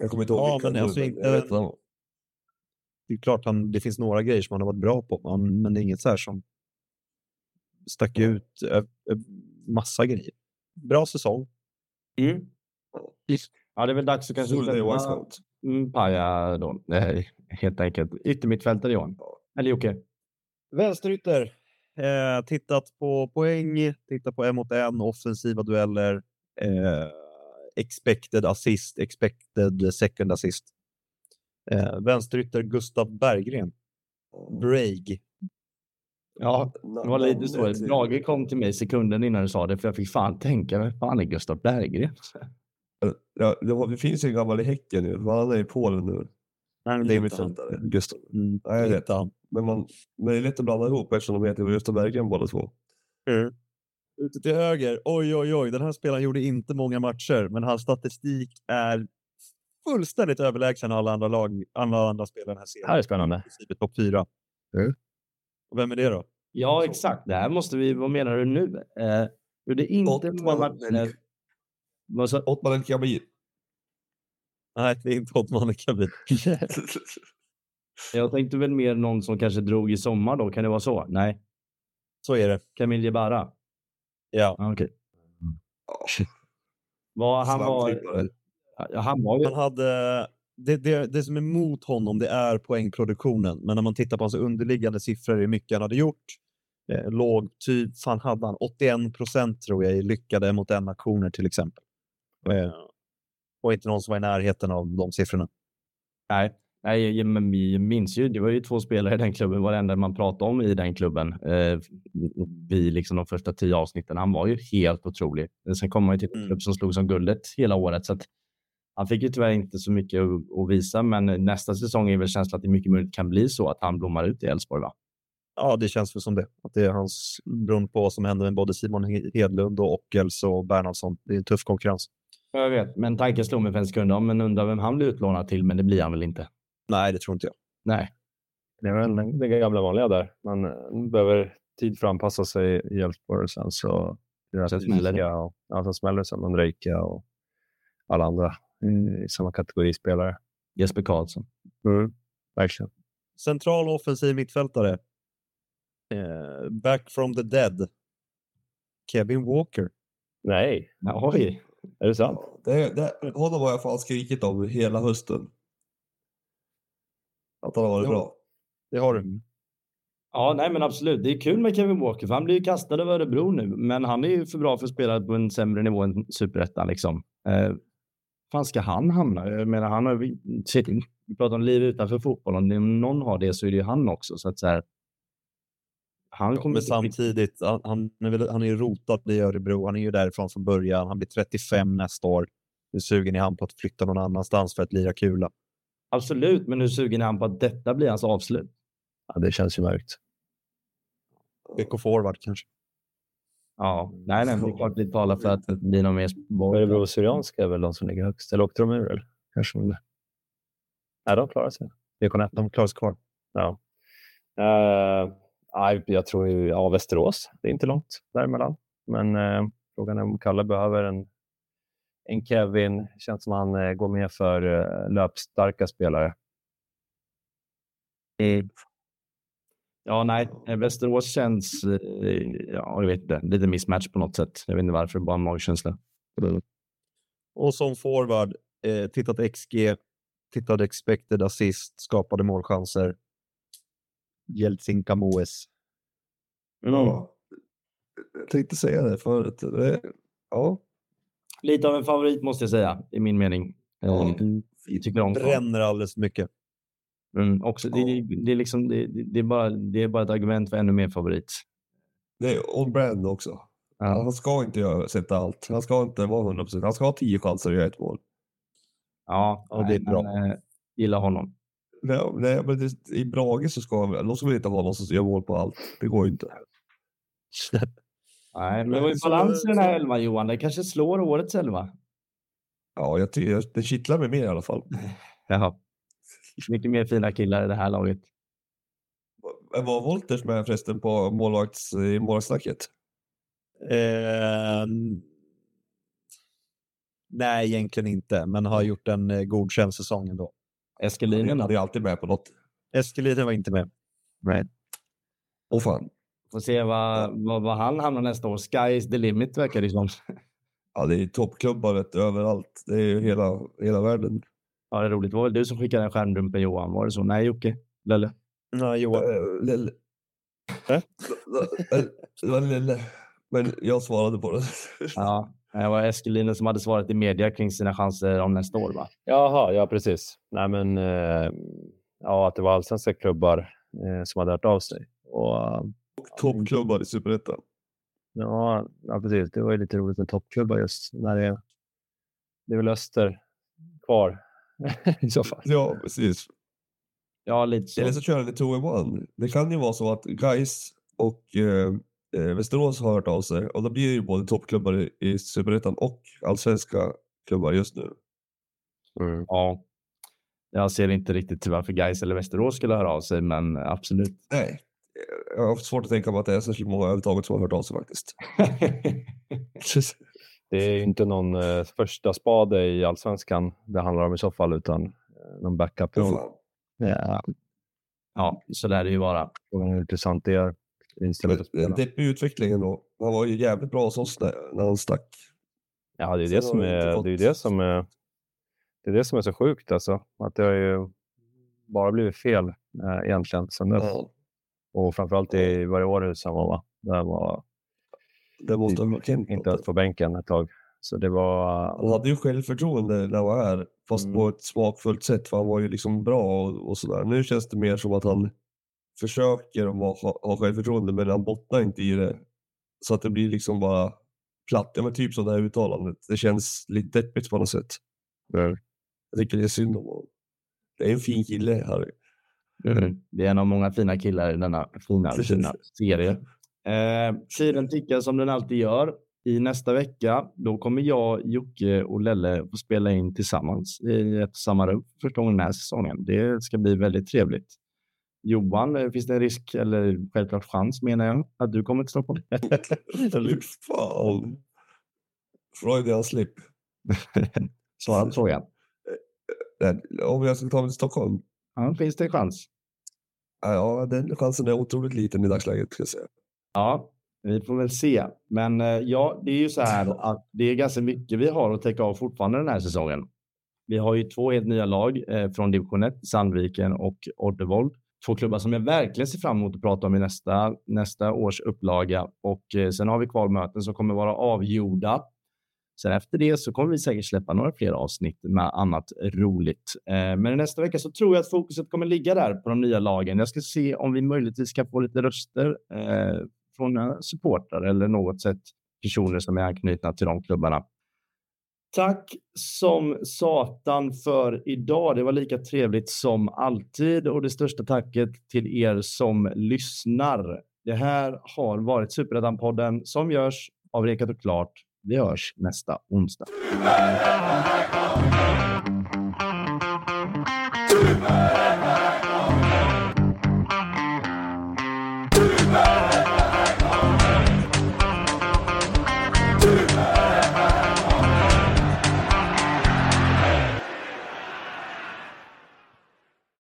Jag kommer inte ihåg Ja, vilka men nu, alltså men inte- jag vet att- Det är klart han, det finns några grejer som han har varit bra på, men, men det är inget så här som stack ut massa grejer. Bra säsong. Mm. Ja, det är väl dags att kanske släppa-. Mm, Paja då. Nej, helt enkelt. Yttermittfältare Johan. Eller Jocke. Vänsterytter. Eh, tittat på poäng, tittat på en mot en, offensiva dueller, eh, expected assist, expected second assist. Eh, vänsterytter Gustav Berggren. Breig. Ja, det var lite så. Brage kom till mig sekunden innan du sa det, för jag fick fan tänka, vem fan är Gustav Berggren? Ja, det, var, det finns ju en gammal i Häcken nu, han är i Polen nu. Nej, Det är mittfältare. Gustav. Mm. Ja, jag vet. Men, man, men det är lätt att blanda ihop eftersom de heter Gustav Berggren båda två. Ute till höger. Oj, oj, oj. Den här spelaren gjorde inte många matcher, men hans statistik är fullständigt överlägsen alla andra lag, alla andra spelare i den här serien. Det här är spännande. Topp fyra. Mm. Och vem är det då? Ja, exakt. Det här måste vi, vad menar du nu? Eh, gjorde inte Ottman många El- matcher. Ottman El Kabir. Nej, det är inte Ottman Kabir. Jag tänkte väl mer någon som kanske drog i sommar då, kan det vara så? Nej, Så är det. Camille Jebara. Ja. Okej. Han var... Slamklippare. Ja, han var ju... Han hade, det, det, det som är mot honom det är poängproduktionen. Men när man tittar på hans underliggande siffror, hur mycket han hade gjort. Eh, låg typ, fan hade han 81 procent tror jag i lyckade mot en aktioner till exempel. Eh, och inte någon som var i närheten av de siffrorna. Nej, nej, jag- men vi minns ju, det var ju två spelare i den klubben, var det enda man pratade om i den klubben. Eh, vi, liksom de första tio avsnitten, han var ju helt otrolig. Sen kom han ju till en Mm. klubb som slog som guldet hela året, så att han fick ju tyvärr inte så mycket att, att visa, men nästa säsong är väl känslan att det mycket möjligt kan bli så att han blommar ut i Elfsborg, va? Ja, det känns väl som det. Att det är hans, beroende på vad som händer med både Simon Hedlund och Ockels och Bernhardsson. Det är en tuff konkurrens. Jag vet, men tanken slog mig för en sekund, ja, men undrar vem han blir utlånad till, men det blir han väl inte? Nej, det tror inte jag. Nej. Det är väl det gamla vanliga där. Man eh, behöver tid för att anpassa sig i Elfsborg och sen så Sen smäller det. och, ja, sen smäller det som Andrejka och alla andra i, samma kategori spelare. Jesper Karlsson. Mm, verkligen. Central offensiv mittfältare. Eh, back from the dead. Kevin Walker. Nej, oj. är det sant? Det, det, honom har jag fan skrikit om hela hösten. Att han har varit Jo. bra. Det har du. Ja, nej men absolut. Det är kul med Kevin Walker, för han blir ju kastad över Örebro nu, men han är ju för bra för att spela på en sämre nivå än superettan liksom. Eh, fan ska han hamna? Jag menar, han har ju- vi pratar om liv utanför fotbollen. Om någon har det så är det ju han också, så att så här. Han kommer Men inte- samtidigt, han, han, är väl, han är ju rotad i Örebro. Han är ju därifrån från början. Han blir 35 nästa år. Hur sugen är han på att flytta någon annanstans för att lira kula? Absolut, men hur sugen är han på att detta blir hans avslut? Ja, det känns ju mörkt. BK Forward kanske. Ja, nej, nej, det är klart vi talar för att det blir någon mer boll. Örebro Syrianska är väl de som ligger högst. Eller åkte de ur? Eller? Kanske de. Nej, de klarar sig. BK1. De klarar sig kvar. Ja. Uh, nej, jag tror ju, ja, Västerås. Det är inte långt däremellan. Men eh, frågan är om Kalle behöver en, en Kevin. Känns som han eh, går med för eh, löpstarka spelare. Ja, nej, eh, Västerås känns, ja, jag vet inte, lite mismatch på något sätt. Jag vet inte varför, bara en magkänsla. Och som forward, eh, tittat XG, tittade expected assist, skapade målchanser. Jeltsin Kamoes. Ja. Jag tänkte säga det förut. Det, ja. Lite av en favorit måste jag säga, i min mening. Ja. Eh, Jag tycker om Bränner alldeles mycket. mm, också, det, det, det, är liksom, det, det, är bara, det är bara ett argument för ännu mer favorit. Det är on brand också. Ja. Han ska inte göra, sätta allt. Han ska inte vara 100 procent. Han ska ha 10 chanser att göra ett mål. Ja, Ja, det är bra. Men, eh, gillar honom. Nej, nej, men I Brage så ska de ska inte ha någon som gör mål på allt. Det går ju inte. Nej, men det var ju balans i den här elvan, Johan. Det kanske slår årets elva. Ja, jag tycker det kittlar mig mer i alla fall. Jaha. Mycket mer fina killar i det här laget. Men var Wolters med förresten på målvakts, i målvaktssnacket? Eh, nej, egentligen inte, men har gjort en eh, godkänd säsong ändå. Eskelinen Han är alltid med på något. Eskelinen var inte med. Right. Åh fan. Får se vad, vad, vad han hamnar nästa år. Sky is the limit verkar det som. Ja, det är toppklubbar överallt. Det är ju hela, hela världen. Ja, det är roligt. Det var väl du som skickade den skärmdumpen Johan? Var det så? Nej, Jocke? Lelle? Nej, Johan. Äh, lille. Äh? Äh, Det var lille. Men jag svarade på det. Ja, det var Eskelinen som hade svarat i media kring sina chanser om nästa år, va? Jaha, ja precis. Nej, men eh, ja, att det var allsvenska klubbar eh, som hade hört av sig. Och, eh, toppklubbar i Superettan. Ja, ja, precis. Det var ju lite roligt med toppklubbar just när det är, det är väl Öster kvar i så fall. Ja, precis. Ja, lite så. Eller så kör ni two in one. Det kan ju vara så att Gais och eh, eh, Västerås har hört av sig och då blir det ju både toppklubbar i, i Superettan och allsvenska klubbar just nu. Mm. Ja. Jag ser inte riktigt varför Gais eller Västerås skulle höra av sig, men absolut. Nej, jag har svårt att tänka mig att det är särskilt många överhuvudtaget som har hört av sig faktiskt. Det är ju inte någon eh, första spade i allsvenskan det handlar om i så fall, utan eh, någon backup. Ja, ja, så lär det ju vara. frågan är hur intressant det är. En spela. deppig utveckling ändå. Han var ju jävligt bra hos oss när, när han stack. Ja, det är Sen det som är, gått- det är det som är, det är det som är så sjukt alltså. Att det har ju bara blivit fel eh, egentligen sen dess. Ja, Och framförallt i varje han var, va? Där var det måste ha varit Kent. inte ens på bänken ett tag. Så det var... Han hade ju självförtroende när han var här, fast Mm. på ett smakfullt sätt, för han var ju liksom bra och, och sådär. Nu känns det mer som att han försöker att ha, ha självförtroende, men han bottnar inte i det. Så att det blir liksom bara platt. Ja, men typ som det här uttalandet. Det känns lite deppigt på något sätt. Mm. Jag tycker det är synd om honom. Det är en fin kille, Harry. Det är en av många fina killar i denna fina, Precis. fina serie. Eh, tiden tickar som den alltid gör. I nästa vecka, då kommer jag, Jocke och Lelle få spela in tillsammans i ett samma rum för första gången den här säsongen. Det ska bli väldigt trevligt. Johan, eh, finns det en risk, eller självklart chans menar jag, att du kommer till Stockholm? Fy fan. Freudian slip. Svara på frågan. Nej, Om jag ska ta mig till Stockholm? Ja, finns det en chans? Ja, den chansen är otroligt liten i dagsläget. Ska jag säga. Ja, vi får väl se. Men eh, ja, det är ju så här att det är ganska mycket vi har att täcka av fortfarande den här säsongen. Vi har ju två helt nya lag eh, från division 1, Sandviken och Oddevold. Två klubbar som jag verkligen ser fram emot att prata om i nästa, nästa års upplaga. Och eh, sen har vi kvalmöten som kommer vara avgjorda. Sen efter det så kommer vi säkert släppa några fler avsnitt med annat roligt. Eh, men nästa vecka så tror jag att fokuset kommer ligga där på de nya lagen. Jag ska se om vi möjligtvis kan få lite röster eh, från eh, supportrar eller något sätt personer som är anknutna till de klubbarna. Tack som satan för idag. Det var lika trevligt som alltid och det största tacket till er som lyssnar. Det här har varit Superettan-podden som görs av Rekat och Klart. Vi hörs nästa onsdag. Trumma! Trumma!